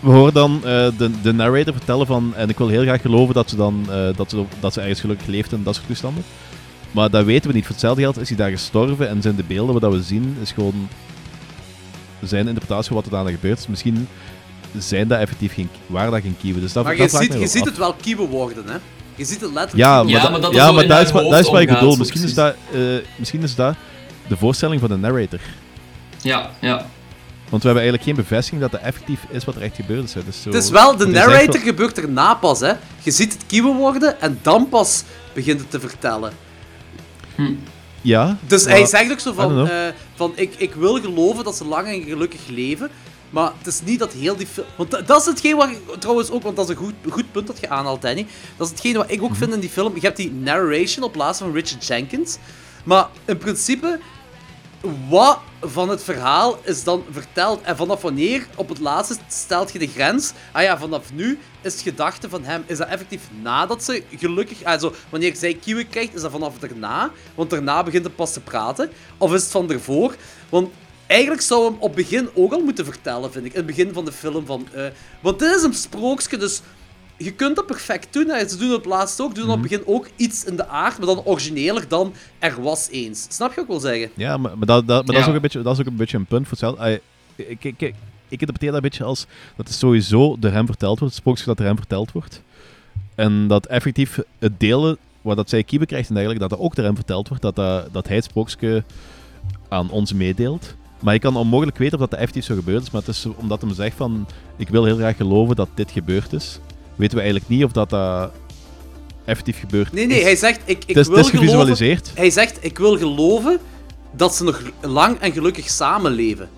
we horen dan eh, de, de narrator vertellen van... En ik wil heel graag geloven dat ze, dan, dat ze, dat ze ergens gelukkig leeft en dat soort toestanden. Maar dat weten we niet. Voor hetzelfde geld is hij daar gestorven en zijn de beelden wat we zien is gewoon zijn interpretatie van wat er daarna gebeurt. Dus misschien zijn dat effectief geen, waren dat geen kiwi. Dus dat, Maar dat je ziet, je ziet het wel kieuwen worden, hè. Je ziet het letterlijk Ja, maar, Ja, maar dat ja, maar dat, is, wat- hoofd dat is wat ik bedoel. Misschien is, dat, eh, misschien is dat de voorstelling van de narrator. Ja, ja. Want we hebben eigenlijk geen bevestiging dat dat effectief is wat er echt gebeurd is. hè. Dus zo, Het is wel, de narrator wel- gebeurt erna pas, hè. Je ziet het kieuwen worden en dan pas begint het te vertellen. Ja. Dus maar- hij zegt ook zo van, eh, van ik, ik wil geloven dat ze lang en gelukkig leven. Maar het is niet dat heel die film... Want dat, dat is hetgeen wat ik trouwens ook... Want dat is een goed, goed punt dat je aanhaalt, Danny. Dat is hetgeen wat ik ook vind in die film. Je hebt die narration op plaats van Richard Jenkins. Maar in principe... Wat van het verhaal is dan verteld? En vanaf wanneer, op het laatste, stelt je de grens? Ah ja, vanaf nu is het gedachte van hem... Is dat effectief nadat ze gelukkig... Also, wanneer zij kiwi krijgt, is dat vanaf daarna? Want daarna begint het pas te praten. Of is het van ervoor? Want eigenlijk zou hem op begin ook al moeten vertellen, vind ik. In het begin van de film. Van, eh, want dit is een sprookje, dus je kunt dat perfect doen. Hè. Ze doen het laatst ook. Doen op het begin ook iets in de aard, maar dan origineler dan er was eens. Snap je wat ik wil zeggen? Ja, maar, maar, dat, dat, maar dat, is ook een beetje, dat is ook een beetje een punt voor hetzelfde. Ik, ik, ik, ik interpreteer dat een beetje als dat het sowieso door hem verteld wordt, het sprookje dat door hem verteld wordt. En dat effectief het delen waar dat zij kieven krijgt en dergelijke, dat dat ook door hem verteld wordt, dat, dat, dat hij het sprookje aan ons meedeelt. Maar je kan onmogelijk weten of dat effectief zo gebeurd is, maar het is omdat hij zegt van, ik wil heel graag geloven dat dit gebeurd is, weten we eigenlijk niet of dat, dat effectief gebeurd Nee, nee, is. hij zegt, ik, ik het is, wil het is geloven... gevisualiseerd. Hij zegt, ik wil geloven dat ze nog lang en gelukkig samenleven.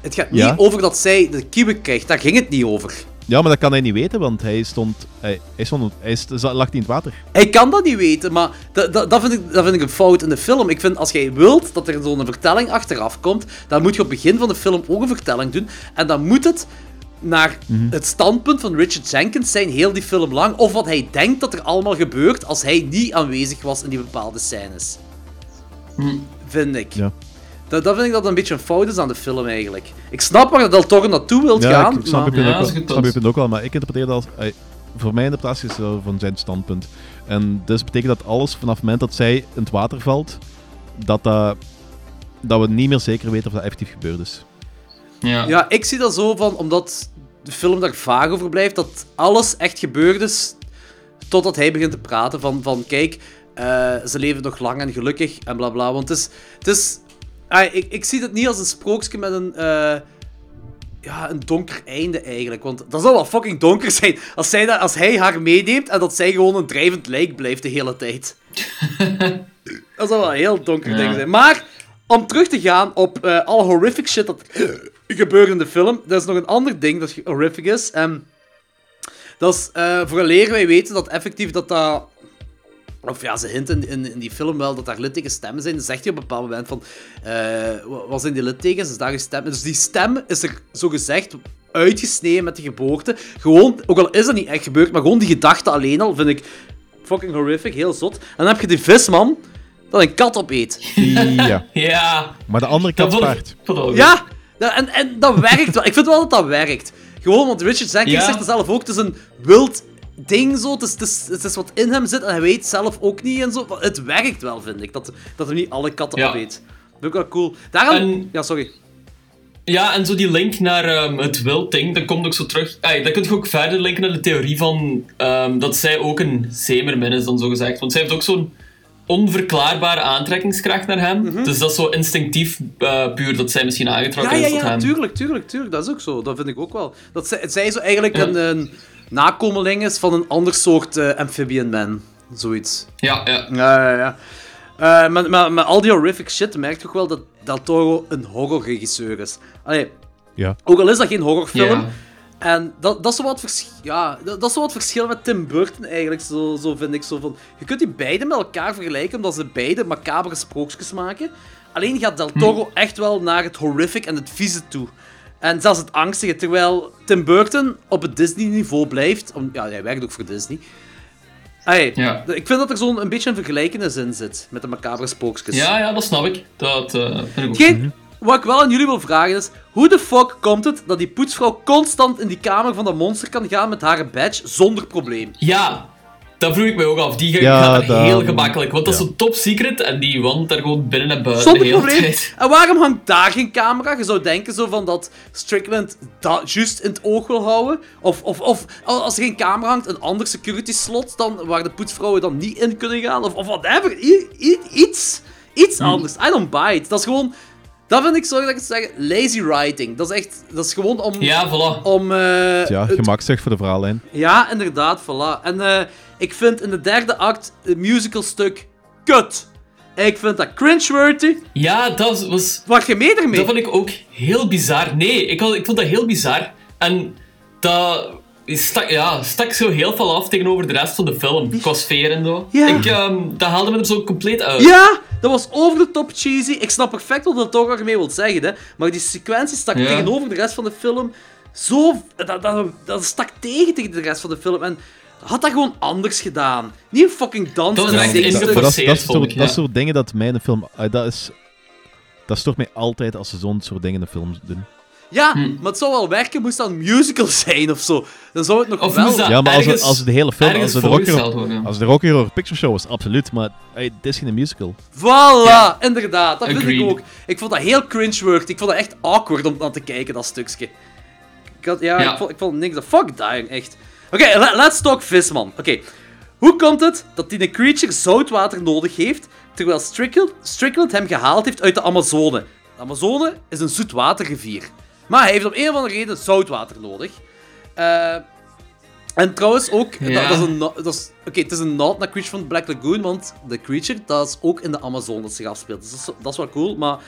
Het gaat Ja. niet over dat zij de kiwi krijgt, daar ging het niet over. Ja, maar dat kan hij niet weten, want hij stond, hij, hij stond, hij lag niet in het water. Hij kan dat niet weten, maar dat, dat, dat, vind ik, dat vind ik een fout in de film. Ik vind, als jij wilt dat er zo'n vertelling achteraf komt, dan moet je op het begin van de film ook een vertelling doen. En dan moet het naar het standpunt van Richard Jenkins zijn, heel die film lang. Of wat hij denkt dat er allemaal gebeurt als hij niet aanwezig was in die bepaalde scènes. Vind ik. Ja. Dat, dat vind ik dat een beetje een fout is aan de film eigenlijk. Ik snap waar Del Toro naartoe wilt Ja, gaan, ik snap je maar... Ja, ook snap je punt. ook wel, maar ik interpreteer dat als... voor mijn interpretatie is dat van zijn standpunt. En dus betekent dat alles vanaf het moment dat zij in het water valt, dat, dat, dat we niet meer zeker weten of dat effectief gebeurd is. Ja. Ja, ik zie dat zo van, omdat de film daar vaag over blijft, dat alles echt gebeurd is totdat hij begint te praten van, van kijk, eh, ze leven nog lang en gelukkig en bla bla. Want het is, het is ah, ik, ik zie het niet als een sprookje met een, eh, ja, een donker einde eigenlijk. Want dat zou wel fucking donker zijn als, zij dat, als hij haar meeneemt en dat zij gewoon een drijvend lijk blijft de hele tijd. (laughs) dat zou wel een heel donker Ja. ding zijn. Maar om terug te gaan op eh alle horrific shit dat gebeurt in de film, er is nog een ander ding dat horrific is. En Dat is, eh vooraleer wij weten dat effectief dat dat... Of ja, ze hint in, in, in die film wel dat daar litteken stemmen zijn. Dan zegt hij op een bepaald moment van... eh wa- wat zijn die littekens? Is daar een stem? Dus die stem is er, zo gezegd, uitgesneden met de geboorte. Gewoon, ook al is dat niet echt gebeurd, maar gewoon die gedachte alleen al vind ik fucking horrific, heel zot. En dan heb je die visman dat een kat opeet. Ja. (laughs) Ja, Maar de andere paard. ik ook Ja, en, en dat werkt wel. Ik vind wel dat dat werkt. Gewoon, want Richard Jenkins Ja. zegt het zelf ook, het is een wild ding zo, het is, het, is, het is wat in hem zit en hij weet zelf ook niet en zo. Maar Het werkt wel, vind ik, dat, dat hij niet alle katten Ja. opeet. Dat vind ik wel cool. Daarom... En- Ja, sorry. Ja, en zo die link naar ehm, het wild ding, dat komt ook zo terug. Ay, dan kun je ook verder linken naar de theorie van ehm, dat zij ook een zeemermin is, dan zo gezegd. Want zij heeft ook zo'n onverklaarbare aantrekkingskracht naar hem. Dus dat is zo instinctief eh, puur dat zij misschien aangetrokken Mhm. Ja, ja, is tot ja, hem. tuurlijk, tuurlijk, tuurlijk. Dat is ook zo. Dat vind ik ook wel. Dat zij, zij zo eigenlijk Ja. een, een nakomeling is van een ander soort eh, amphibian man. Zoiets. Ja, ja. Ja, ja, ja. Eh, maar, maar, maar al die horrific shit merk je toch wel dat Del Toro een horrorregisseur is. Allee, Ja. ook al is dat geen horrorfilm. Ja. En dat, dat, is zo wat vers- ja, dat, dat is zo wat verschil met Tim Burton eigenlijk, zo, zo vind ik. Zo van, je kunt die beide met elkaar vergelijken, omdat ze beide macabere sprookjes maken. Alleen gaat Del Toro echt wel naar het horrific en het vieze toe. En zelfs het angstige, terwijl Tim Burton op het Disney-niveau blijft. Om, ja, hij werkt ook voor Disney. Ja. Ik vind dat er zo'n een beetje een vergelijkenis in zit met de macabere spookjes. Ja, ja, dat snap ik. Dat eh, vind ik ook. Geen, wat ik wel aan jullie wil vragen is: hoe de fuck komt het dat die poetsvrouw constant in die kamer van dat monster kan gaan met haar badge zonder probleem? Ja, dat vroeg ik mij ook af. Die Ja, gaat heel gemakkelijk. Want dat is zo top secret en die wandelt daar gewoon binnen en buiten Zonder de hele probleem. tijd. En waarom hangt daar geen camera? Je zou denken zo van dat Strickland dat juist in het oog wil houden. Of, of, of als er geen camera hangt, een ander security slot dan, waar de poetsvrouwen dan niet in kunnen gaan. Of, of whatever. I- i- iets iets Hm. anders. I don't buy it. Dat is gewoon... Dat vind ik, sorry dat ik het zeg, lazy writing. Dat is echt... Dat is gewoon om... Ja, voilà. Om... eh, Ja, het- gemakzucht voor de verhaallijn. Ja, inderdaad, voilà. En eh, ik vind in de derde act het musical stuk kut. Ik vind dat cringeworthy. Ja, dat was... Waar je mee ermee? Dat vond ik ook heel bizar. Nee, ik, ik vond dat heel bizar. En dat stak, ja, stak zo heel veel af tegenover de rest van de film. Qua sfeer en zo. Ja. Ik, ehm, dat haalde me er zo compleet uit. Ja, dat was over de top cheesy. Ik snap perfect wat het toch ermee wil zeggen, hè. Maar die sequentie stak Ja. tegenover de rest van de film zo... Dat, dat, dat stak tegen tegen de rest van de film. En had dat gewoon anders gedaan. Niet een fucking dans Dat was dat, is- dat, dat soort dingen dat mij in een film... ah, dat is... Dat stoort mij altijd als ze zo'n soort dingen in de films doen. Ja, Hm. maar het zou wel werken moest dat een musical (laughs) zijn of zo. Dan zou het nog Of wel... moest dat- Ja, maar als, het, ergens- als het de hele film... Als de Rocky, als de Rocky Horror Picture Show is, absoluut. Maar hey, dit is geen musical. Voilà, Ja. inderdaad. Dat vind ik ook. Ik vond dat heel cringe-worthy. Ik vond dat echt awkward om aan te kijken, dat stukje. Ik had, ja, Ja. Ik, vond, ik vond niks. Fuck dying, echt. Oké, le- let's talk Visman. Oké. Hoe komt het dat die creature zoutwater nodig heeft, terwijl Strickland, Strickland hem gehaald heeft uit de Amazone? De Amazone is een zoetwaterrivier. Maar hij heeft om een of andere reden zoutwater nodig. Eh... En trouwens ook, dat, Ja. dat is een, dat is, het is een nod naar Creature van Black Lagoon, want de Creature, dat is ook in de Amazone dat zich afspeelt. Dus dat is, dat is wel cool, maar...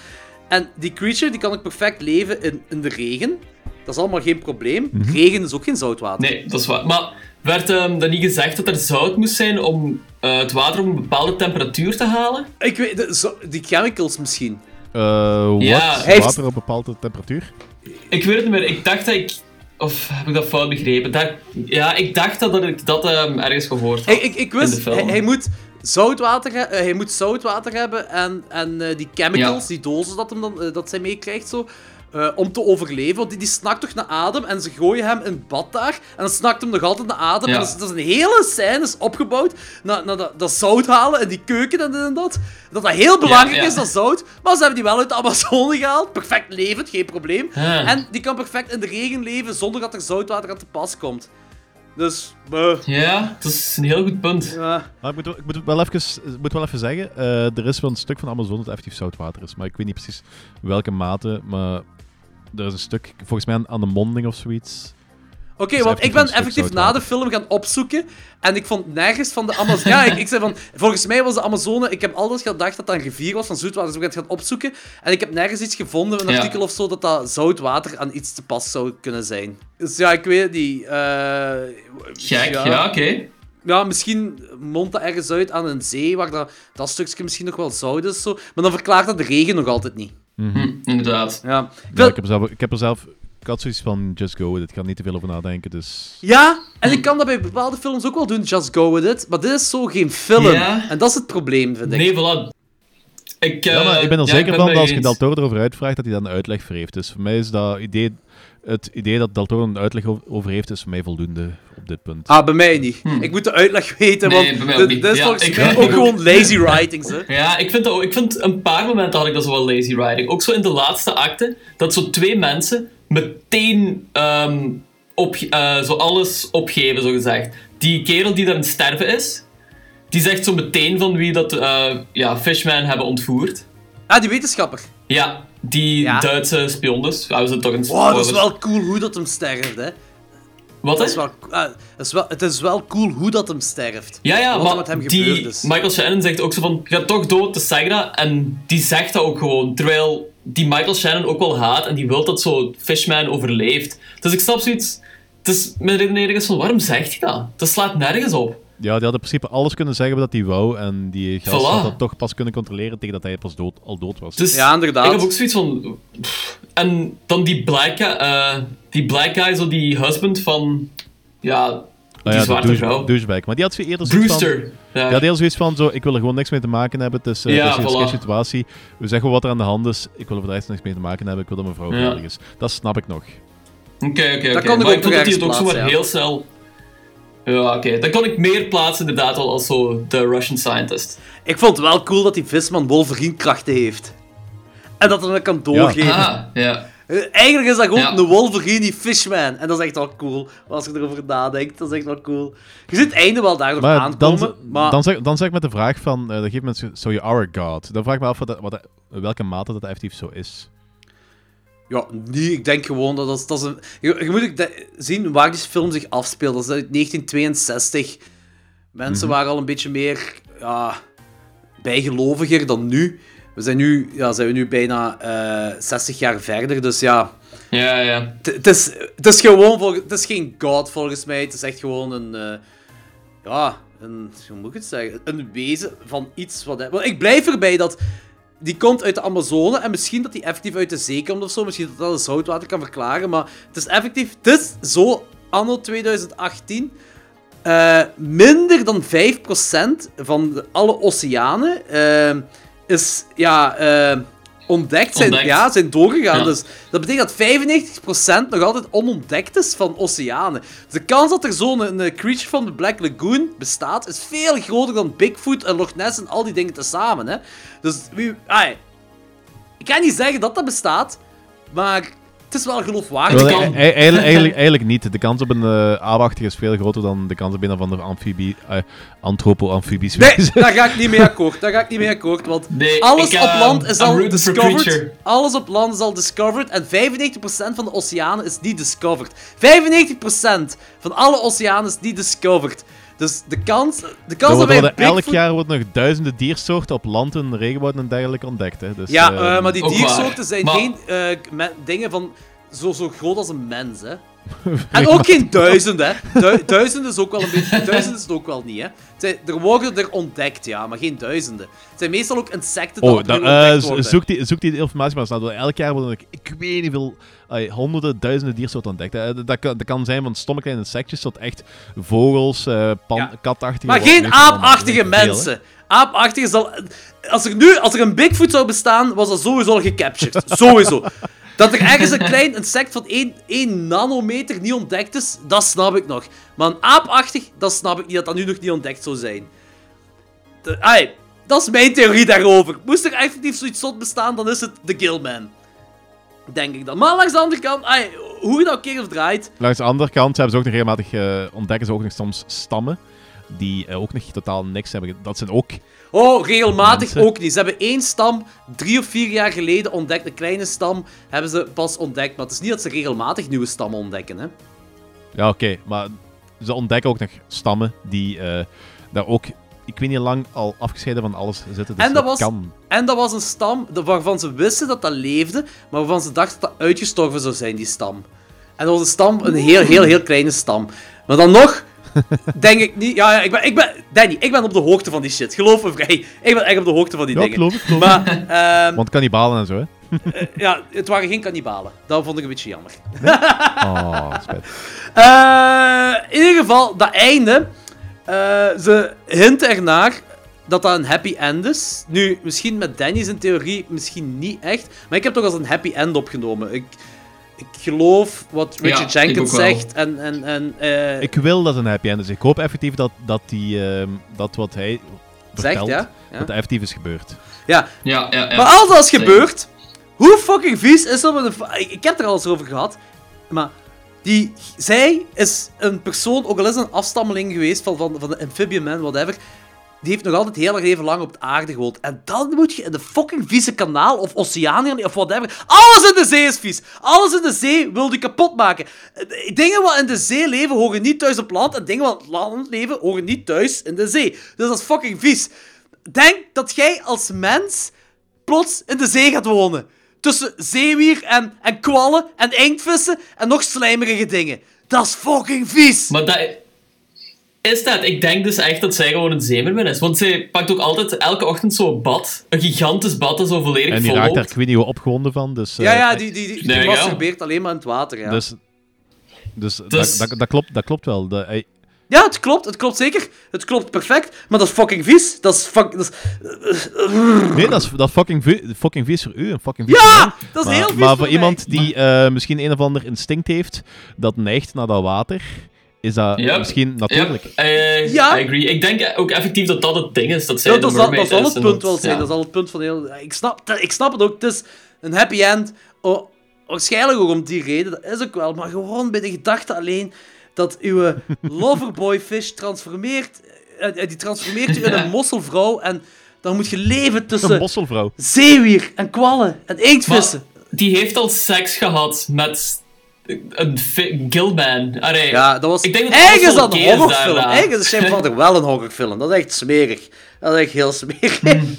En die Creature, die kan ook perfect leven in, in de regen. Dat is allemaal geen probleem. Regen is ook geen zoutwater. Nee, dat is waar. Maar werd ehm, dan niet gezegd dat er zout moest zijn om eh, het water op een bepaalde temperatuur te halen? Ik weet, de- zo- die chemicals misschien. Eh wat? Ja. Hij heeft- Water op bepaalde temperatuur? Ik weet het niet meer. Ik dacht dat ik... Of heb ik dat fout begrepen? Dat, ja, ik dacht dat, dat ik dat ehm, ergens gehoord had. Ik, ik, ik In de wist, film. hij, hij moet zoutwater, eh, hij moet zoutwater hebben en, en eh, die chemicals, Ja. die dozen dat, hem dan, dat zij meekrijgt, zo, eh, om te overleven. Want die, die snakt toch naar adem en ze gooien hem in het bad daar en dan snakt hem nog altijd naar adem. Ja. En dat is, dat is een hele scène is opgebouwd naar, naar dat, dat zout halen in die keuken en dit en dat. Dat dat heel belangrijk ja. is, dat zout. Maar ze hebben die wel uit de Amazone gehaald. Perfect levend, geen probleem. En die kan perfect in de regen leven zonder dat er zoutwater aan te pas komt. Dus, eh, Ja, dat is een heel goed punt. ja. Maar ik moet, ik moet wel even, ik moet wel even zeggen, eh, er is wel een stuk van de Amazone dat effectief zoutwater is. Maar ik weet niet precies welke mate, maar er is een stuk, volgens mij aan, aan de monding of zoiets. Oké, is want ik ben effectief na de film gaan opzoeken en ik vond nergens van de Amazone... ja, ik, ik zei van, volgens mij was de Amazone... Ik heb altijd gedacht dat dat een rivier was van zoetwater, dus ik ben het gaan opzoeken. En ik heb nergens iets gevonden, een Ja. artikel of zo, dat dat zoutwater aan iets te pas zou kunnen zijn. Dus ja, ik weet het niet. Eh, Gek, ja, oké. Ja, misschien mondt dat ergens uit aan een zee, waar dat, dat stukje misschien nog wel zout is. Zo. Maar dan verklaart dat de regen nog altijd niet. Hm, inderdaad. Ja, ik Ja, wil- ik, heb er zelf, ik heb er zelf... Ik had zoiets van, just go with it. Ik ga niet te veel over nadenken, dus... ja en ik kan dat bij bepaalde films ook wel doen, just go with it. Maar dit is zo geen film. En dat is het probleem, vind ik. Nee, voilà. Ik, Ja, maar eh, ik ben er ja, zeker ben van dat als je. Del Toro erover uitvraagt, dat hij dan een uitleg voor heeft. Dus voor mij is dat idee... Het idee dat Del Toro een uitleg over heeft, is voor mij voldoende op dit punt. Ah, bij mij niet. Ik moet de uitleg weten, Hmm. Nee, want bij mij ook dit, niet. dit is Ja, volgens mij ook gewoon lazy writings, hè. Ja, ik vind, dat ik vind een paar momenten had ik dat zo wel lazy writing. Ook zo in de laatste acte, dat zo twee mensen meteen ehm, op, eh, zo alles opgeven, zo gezegd. Die kerel die daar aan het sterven is, die zegt zo meteen van wie dat eh, ja, Fishman hebben ontvoerd. Ah, die wetenschapper. Ja, die Ja. Duitse spion dus. Ja, we zijn toch een Wow, dat is wel cool hoe dat hem sterft, hè. Wat Dat is wel, ah, dat is wel, het is wel cool hoe dat hem sterft. Ja, ja, Wat maar met hem die, is. Michael Shannon zegt ook zo van, ga toch dood, te Sagra. En die zegt dat ook gewoon, terwijl die Michael Shannon ook wel haat en die wil dat zo Fishman overleeft. Dus ik snap zoiets, het is, mijn redenering is van, waarom zegt hij dat? Dat slaat nergens op. Ja, die had in principe alles kunnen zeggen wat hij wou. En die gast Voilà. had dat toch pas kunnen controleren tegen dat hij pas dood, al dood was. Dus Ja, inderdaad. Ik heb ook zoiets van... pff. En dan die black, guy- eh, die black guy, zo die husband van... Ja, die Nou ja, de zwarte douche- vrouw. douchebag. Maar die had zo eerder zoiets van... Brewster. Ja. Ja, die had zoiets van, zo, ik wil er gewoon niks mee te maken hebben. Het is, eh, Ja, het is een voilà. situatie. We zeggen wat er aan de hand is. Ik wil er voor de rest niks mee te maken hebben. Ik wil dat mijn vrouw Ja. veilig is. Dat snap ik nog. Oké, oké, oké. Dat kan ik Maar ook ik vond nog dat hij het ook zo maar plaatsen, ja. heel snel... Ja, oké. Dan kan ik meer plaatsen inderdaad wel als zo de Russian scientist. Ik vond het wel cool dat die visman Wolverine krachten heeft. En dat hij dat kan doorgeven. Ah, ja. Eh, Eigenlijk is dat gewoon Ja. een Wolverine Fishman. En dat is echt wel cool. Als je erover nadenkt, dat is echt wel cool. Je ziet het einde wel daar nog Maar aankomen. dan, maar dan, zeg, dan zeg ik met de vraag van, eh, dat geeft mensen, so you are a god. Dan vraag ik me af wat, wat, welke mate dat effectief zo is. Ja, nee, ik denk gewoon dat dat, dat is een... Je, je moet ook de- zien waar die film zich afspeelt. Dat is uit 1962. Mensen Mhm. waren al een beetje meer ja, bijgeloviger dan nu. We zijn nu, ja, zijn we nu bijna eh 60 jaar verder, dus ja... Ja, ja. Het- is, het is gewoon, het is geen god volgens mij. Het is echt gewoon een, eh, ja, een, hoe moet ik het zeggen? Een wezen van iets wat. Want ik blijf erbij dat die komt uit de Amazone en misschien dat die effectief uit de zee komt of zo. Misschien dat dat zoutwater kan verklaren, maar het is effectief, het is zo anno 2018. eh, minder dan 5% van alle oceanen eh, is ja, eh, ontdekt, zijn, Ontdekt. ja, zijn doorgegaan. Ja. Dus dat betekent dat 95% nog altijd onontdekt is van oceanen. Dus de kans dat er zo'n creature van de Black Lagoon bestaat, is veel groter dan Bigfoot en Loch Ness en al die dingen tezamen. Hè. Dus wie, ai, ik kan niet zeggen dat dat bestaat, maar het is wel geloofwaardig. Wel, kan. e- e- eigenlijk, (laughs) eigenlijk, eigenlijk niet. De kans op een aapachtige is veel groter dan de kans op een of andere amfibie, eh, anthropo-amfibisch Nee, daar ga ik niet mee (laughs) akkoord. Daar ga ik niet mee akkoord, want Nee, alles ik, op eh, land is al discovered. Alles op land is al discovered en 95% van de oceanen is niet discovered. 95% van alle oceanen is niet discovered. Dus de kans, de kans dat wij worden, elk jaar worden nog duizenden diersoorten op land en regenwouden en dergelijke ontdekt. Hè. Dus, Ja, eh, eh, maar die diersoorten waar. zijn Maar- geen eh, dingen van zo, zo groot als een mens, hè. En ook geen duizenden, hè. Du- duizenden is ook wel een beetje... Duizenden is het ook wel niet, hè. Er worden er ontdekt, ja, maar geen duizenden. Het zijn meestal ook insecten die Oh, eh, ontdekt zo- worden. zoek, die, zoek die informatie maar. Nou, elk jaar worden er, ik weet niet veel, eh, honderden, duizenden diersoorten ontdekt. Dat, dat, kan, dat kan zijn van stomme kleine insectjes tot echt vogels, eh pan, Ja. katachtige... Maar geen aapachtige mensen. Aapachtige zal... Als er nu als er een Bigfoot zou bestaan, was dat sowieso al gecaptured. (laughs) sowieso. Dat er ergens een klein insect van 1, 1 nanometer niet ontdekt is, dat snap ik nog. Maar een aapachtig, dat snap ik niet, dat dat nu nog niet ontdekt zou zijn. De, dat is mijn theorie daarover. Moest er effectief zoiets zot bestaan, dan is het de Gillman. Denk ik dan. Maar langs de andere kant, ai, hoe je dat keer of draait, Langs de andere kant hebben ze ook nog regelmatig, eh, ontdekken ze ook nog soms stammen die eh, ook nog totaal niks hebben. Dat zijn ook... Oh, regelmatig Mensen. ook niet. Ze hebben één stam drie of vier jaar geleden ontdekt. Een kleine stam hebben ze pas ontdekt. Maar het is niet dat ze regelmatig nieuwe stammen ontdekken. Hè? Ja, oké, maar ze ontdekken ook nog stammen die eh, daar ook, ik weet niet lang, al afgescheiden van alles zitten. Dus En dat was- kan. En dat was een stam waarvan ze wisten dat dat leefde, maar waarvan ze dachten dat dat uitgestorven zou zijn, die stam. En dat was een stam, een heel, heel, heel kleine stam. Maar dan nog, denk ik niet... Ja, ja ik, ben, ik ben... Danny, ik ben op de hoogte van die shit. Geloof me (laughs) vrij. Ik ben echt op de hoogte van die Ja, dingen. geloof ik, geloof. Maar, (laughs) ehm, Want kannibalen en zo, hè. ja, het waren geen kannibalen. Dat vond ik een beetje jammer. Oh, spijt. (laughs) Eh, in ieder geval, dat einde. eh, ze hinten ernaar dat dat een happy end is. Nu, misschien met Danny zijn theorie, misschien niet echt. Maar ik heb toch als een happy end opgenomen. Ik, ik geloof wat Richard Ja, Jenkins zegt. En, en, en, eh, Ik wil dat een happy end is. Ik hoop effectief dat, dat, die, ehm, dat wat hij zegt, vertelt, ja. ja. dat effectief is gebeurd. ja. Ja, ja, ja. Maar als dat is Zeker. gebeurd, hoe fucking vies is dat met een... ik heb er al eens over gehad, maar die, zij is een persoon, ook al is een afstammeling geweest van, van, van de Amphibian Man, whatever, die heeft nog altijd heel erg even lang op de aarde gewoond. En dan moet je in de fucking vieze kanaal, of oceaan, of whatever, alles in de zee is vies. Alles in de zee wil je kapot maken. Eh, Dingen wat in de zee leven, horen niet thuis op land, en dingen wat op land leven, horen niet thuis in de zee. Dus dat is fucking vies. Denk dat jij als mens plots in de zee gaat wonen. Tussen zeewier en, en kwallen en inktvissen en nog slijmerige dingen. Dat is fucking vies. Maar dat... Is dat? Ik denk dus echt dat zij gewoon een zeemermin is. Want zij pakt ook altijd elke ochtend zo'n bad. Een gigantisch bad dat zo volledig En die vol raakt daar, ik weet niet hoe opgewonden van. Dus, eh, ja, ja, die, die, die, die masturbeert alleen maar in het water. Ja, Dus, dus, Dus- Dat, dat, dat, klopt, dat klopt wel. De, hij- ja het klopt. Het klopt zeker. Het klopt perfect. Maar dat is fucking vies. Dat is fuck... Dat is, nee, dat is, dat is fucking, vi- fucking vies voor u en fucking vies ja! Dat is maar, heel vies Maar voor iemand die eh, misschien een of ander instinct heeft dat neigt naar dat water, is dat Yep. misschien natuurlijk. Ja, eh, Ja. I agree. Ik denk ook effectief dat dat het ding is. Dat zij Ja, de dat, zal, dat zal is het en punt wel zijn. ja. Dat zal het punt van heel... Ik snap, ik snap het ook. Het is een happy end. Oh, waarschijnlijk ook om die reden. Dat is ook wel. Maar gewoon bij de gedachte alleen dat uw (laughs) loverboy-fish transformeert... eh, eh, die transformeert u in een mosselvrouw. En dan moet je leven Een tussen bosselvrouw. zeewier en kwallen en inktvissen. Die heeft al seks gehad met een Gilman. Allee, Ja, dat was... Ik denk dat is alles dat een horrorfilm. Eigenlijk is Shape of Water wel een horrorfilm. Dat is echt smerig. Dat is echt heel smerig. Hmm.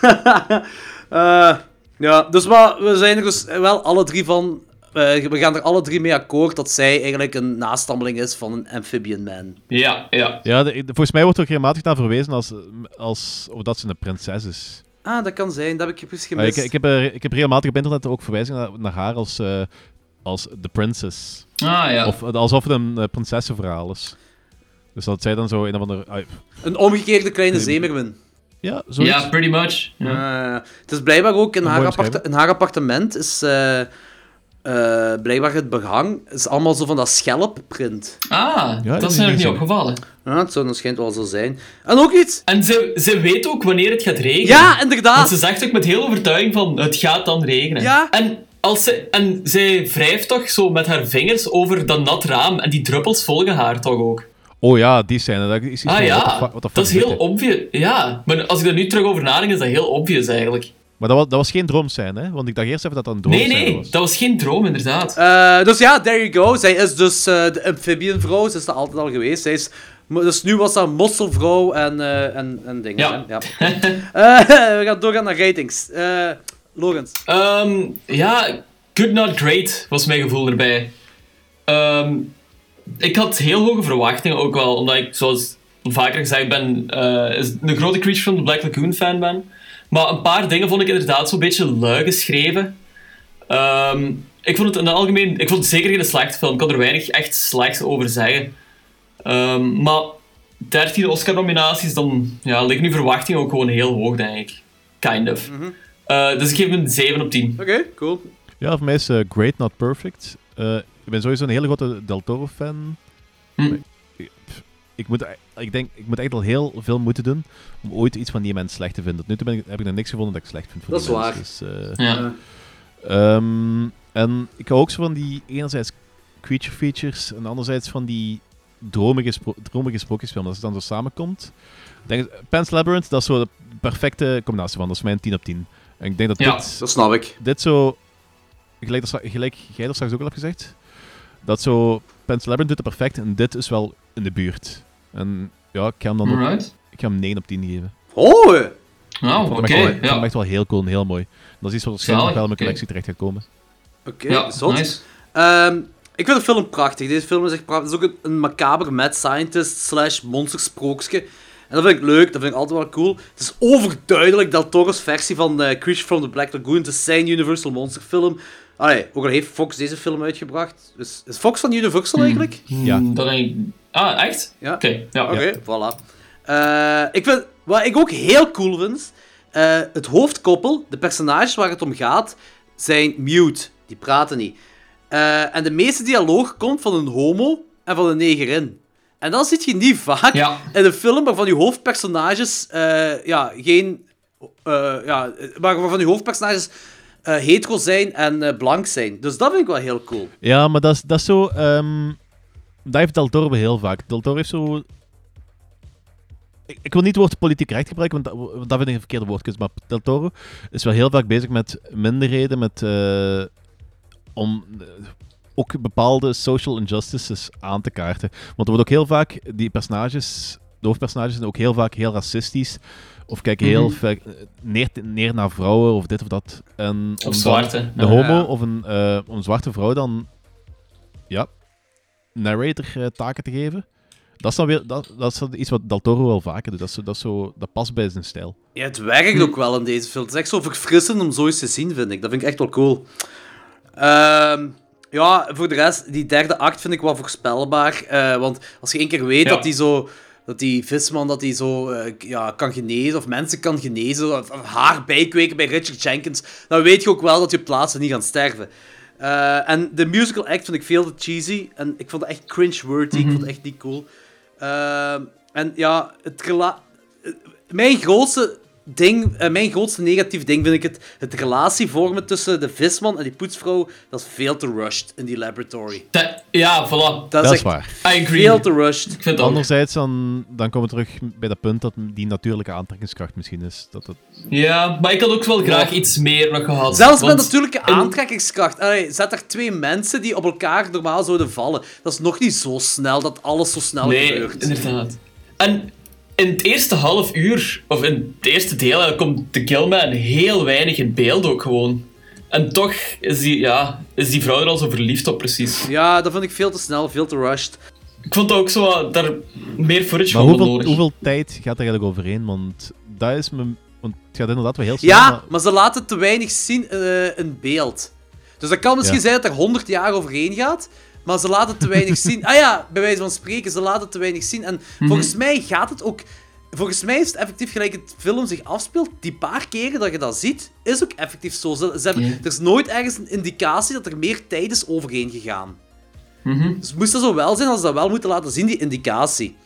(laughs) Eh, ja, dus maar we zijn er dus wel alle drie van... eh, we gaan er alle drie mee akkoord dat zij eigenlijk een nastammeling is van een amphibian man. ja, ja. Ja, de- de- volgens mij wordt er ook regelmatig naar verwezen als, als of dat ze een prinses is. Ah, dat kan zijn. Dat heb ik Maar gemist. ik, ik, heb ik heb regelmatig op internet ook verwijzingen naar, naar haar als, eh als The Princess. Ah, ja. Of alsof het een eh, prinsessenverhaal is. Dus dat zij dan zo een of andere... ah, Een omgekeerde kleine zeemermin. ja, zoiets. Ja, pretty much. Ja. Eh, het is blijkbaar ook in Een haar, in haar appartement is eh, eh, blijkbaar het behang is allemaal zo van dat schelpprint. Ah, dat dat is nog niet opgevallen. Ja, het zou, dat schijnt wel zo zijn. En ook iets... En ze, ze weet ook wanneer het gaat regenen. Ja, Want inderdaad. ze zegt ook met heel overtuiging van, het gaat dan regenen. Ja. En, als ze, en zij wrijft toch zo met haar vingers over dat nat raam en die druppels volgen haar toch ook. Oh ja, die scène. Dat is iets Ah van, what the ja, what the dat is heel obvious. Ja, maar als ik er nu terug over nadenk, is dat heel obvious eigenlijk. Maar dat was, dat was geen droomscène, hè? Want ik dacht eerst even dat dat een Nee, droomscène nee, was. dat was geen droom inderdaad. Eh, dus ja, there you go. Zij is dus eh, de amphibian vrouw. Ze is dat altijd al geweest. Zij is, dus nu was dat mosselvrouw en, eh, en, en dingen. Ja. ja. (laughs) Eh, (laughs) we gaan doorgaan naar ratings. Eh Lorenz. Ehm, ja, good not great was mijn gevoel erbij. Ehm, ik had heel hoge verwachtingen ook wel, omdat ik, zoals vaker gezegd ben, eh, is een grote Creature from the Black Lagoon fan ben. Maar een paar dingen vond ik inderdaad zo'n beetje lui geschreven. Ehm, ik vond het in het algemeen, ik vond het zeker geen slechte film. Ik kan er weinig echt slechts over zeggen. Maar 13 Oscar-nominaties, dan ja, liggen nu verwachtingen ook gewoon heel hoog, denk ik. Kind of. Eh, dus ik geef hem een 7 op 10. Oké, cool. Ja, voor mij is eh, Great Not Perfect. Eh, ik ben sowieso een hele grote Del Toro-fan. Hm. Ik, moet, ik denk, ik moet echt al heel veel moeten doen om ooit iets van die mens slecht te vinden. Tot nu toe ben ik, heb ik nog niks gevonden dat ik slecht vind van Dat die is mens. waar. Dus, eh, Ja. Ehm, en ik hou ook zo van die enerzijds creature features en anderzijds van die dromige, spro dromige sprookjesfilm. Als het dan zo samenkomt. Ik Denk, Pan's Labyrinth, dat is zo de perfecte combinatie van. Dat is mijn 10 op 10. En ik denk dat Ja, dit, Dat snap ik. dit zo, gelijk, gelijk jij dat straks ook al hebt gezegd, Dat zo... Pan's Labyrinth doet het perfect en dit is wel in de buurt. En ja, ik ga hem dan ook, ik ga hem 9 op 10 geven. Oh! Nou, oké. wel- ik ja. echt wel heel cool en heel mooi. Dat is iets wat waarschijnlijk nog wel in mijn collectie terecht gaat komen. Oké, Ja, zot. nice. Ehm, ik vind de film prachtig. Deze film is echt prachtig. Het is ook een, een macabre mad scientist slash monstersprookje. En dat vind ik leuk, dat vind ik altijd wel cool. Het is overduidelijk Del Toro's versie van eh, Creature from the Black Lagoon. Het is zijn Universal Monster film. Allee, ook al heeft Fox deze film uitgebracht. Dus, is Fox van Universal eigenlijk? Ja. Hmm, Dat denk ik... Ah, echt? Ja. Oké, ja. Oké, voilà. Eh, ik vind, wat ik ook heel cool vind, eh, het hoofdkoppel, de personages waar het om gaat, zijn mute. Die praten niet. Eh, en de meeste dialoog komt van een homo en van een negerin. En dat zit je niet vaak Ja. in een film waarvan je hoofdpersonages eh, ja, geen... eh, ja, waar- waarvan je hoofdpersonages eh, hetero zijn en eh, blank zijn. Dus dat vind ik wel heel cool. Ja, maar dat is, dat is zo... ehm, dat heeft Del Toro heel vaak. Del Toro heeft zo... Ik, ik wil niet het woord politiek recht gebruiken, want dat, dat vind ik een verkeerde woordkeuze. Maar Del Toro is wel heel vaak bezig met minderheden, met... eh, om ook bepaalde social injustices aan te kaarten. Want er wordt ook heel vaak... Die personages... De hoofdpersonages zijn ook heel vaak heel racistisch. Of kijken heel Mhm. ver neer, neer naar vrouwen of dit of dat. En om Of zwarte. de homo Ja. of een, eh, een zwarte vrouw dan ja, narrator eh, taken te geven. Dat is dan weer dat, dat is dan iets wat Del Toro wel vaker doet. Dat, is, dat, is zo, dat past bij zijn stijl. Ja, het werkt ook wel in deze film. Het is echt zo verfrissend om zoiets te zien, vind ik. Dat vind ik echt wel cool. Ehm, ja, voor de rest, die derde act vind ik wel voorspelbaar. eh, want als je één keer weet Ja. dat die zo... Dat die visman dat die zo eh, ja, kan genezen, of mensen kan genezen, of, of haar bijkweken bij Richard Jenkins, dan weet je ook wel dat je plaatsen niet gaan sterven. Eh, en de musical act vind ik veel te cheesy. En ik vond het echt cringe-worthy. Ik vond het echt niet cool. En ja, het mijn grootste ding, eh, mijn grootste negatief ding vind ik het, het relatie vormen tussen de visman en die poetsvrouw. Dat is veel te rushed in die laboratory. Ja, voilà. Dat, Dat is waar. I agree. veel te rushed. Ik vind. Anderzijds, dan, dan komen we terug bij dat punt dat die natuurlijke aantrekkingskracht misschien is. Dat het, Ja, maar ik had ook wel graag iets meer nog gehad. Zelfs met natuurlijke in- aantrekkingskracht. Allee, zet er twee mensen die op elkaar normaal zouden vallen. Dat is nog niet zo snel dat alles zo snel Nee, gebeurt. inderdaad. En in het eerste half uur, of in het eerste deel, eigenlijk, komt de Killman heel weinig in beeld ook gewoon. En toch is die, ja, is die vrouw er al zo verliefd op, precies. Ja, dat vind ik veel te snel, veel te rushed. Ik vond ook zo wat- daar meer footage maar van hoeveel, nodig. hoeveel tijd gaat er eigenlijk overheen? Want dat is me, want het gaat inderdaad wel heel snel. Ja, maar- maar ze laten te weinig zien eh, in beeld. Dus dat kan misschien Ja. zijn dat er 100 jaar overheen gaat, maar ze laten te weinig zien. Ah ja, bij wijze van spreken, ze laten te weinig zien. En Mhm. volgens mij gaat het ook. Volgens mij is het effectief gelijk het film zich afspeelt. Die paar keren dat je dat ziet, is ook effectief zo. Ze, ze hebben, Ja. Er is nooit ergens een indicatie dat er meer tijd is overheen gegaan. Mhm. Dus moest dat zo wel zijn, als ze dat wel moeten laten zien, die indicatie.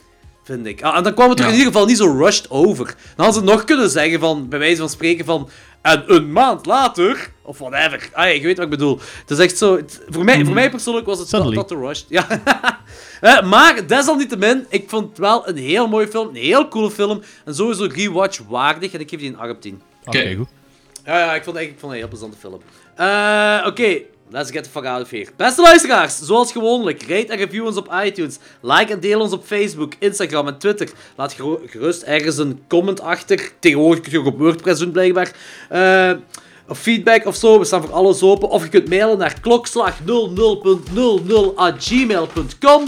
Vind ik. Ah, en dan kwam het er Ja. in ieder geval niet zo rushed over. Dan hadden ze nog kunnen zeggen van, bij wijze van spreken van... En een maand later... Of whatever. Ah, je weet wat ik bedoel. Het is echt zo... het- voor, mij, voor mij persoonlijk was het Suddenly. dat te rushed. Ja. (laughs) Eh, maar desalniettemin, ik vond het wel een heel mooie film. Een heel coole film. En sowieso rewatch waardig. En ik geef die een 8 op 10. Oké, goed. Ja, ja, ik vond, ik vond het een heel plezante film. Eh, Oké, let's get the fuck out of here. Beste luisteraars, zoals gewoonlijk, rate en review ons op iTunes. Like en deel ons op Facebook, Instagram en Twitter. Laat gerust ergens een comment achter. Tegenwoordig kun je ook op WordPress doen, blijkbaar. Eh, of feedback of zo, we staan voor alles open. Of je kunt mailen naar klokslag00.00@gmail.com.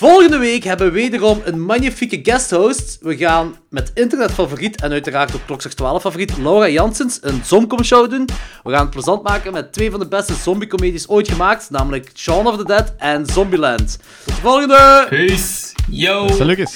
Volgende week hebben we wederom een magnifieke guesthost. We gaan met internetfavoriet en uiteraard ook Klokslag 12 favoriet Laura Janssens een Zomcom show doen. We gaan het plezant maken met twee van de beste zombie-comedies ooit gemaakt, namelijk Shaun of the Dead en Zombieland. Tot de volgende! Peace. Yo. Salut, Lucas.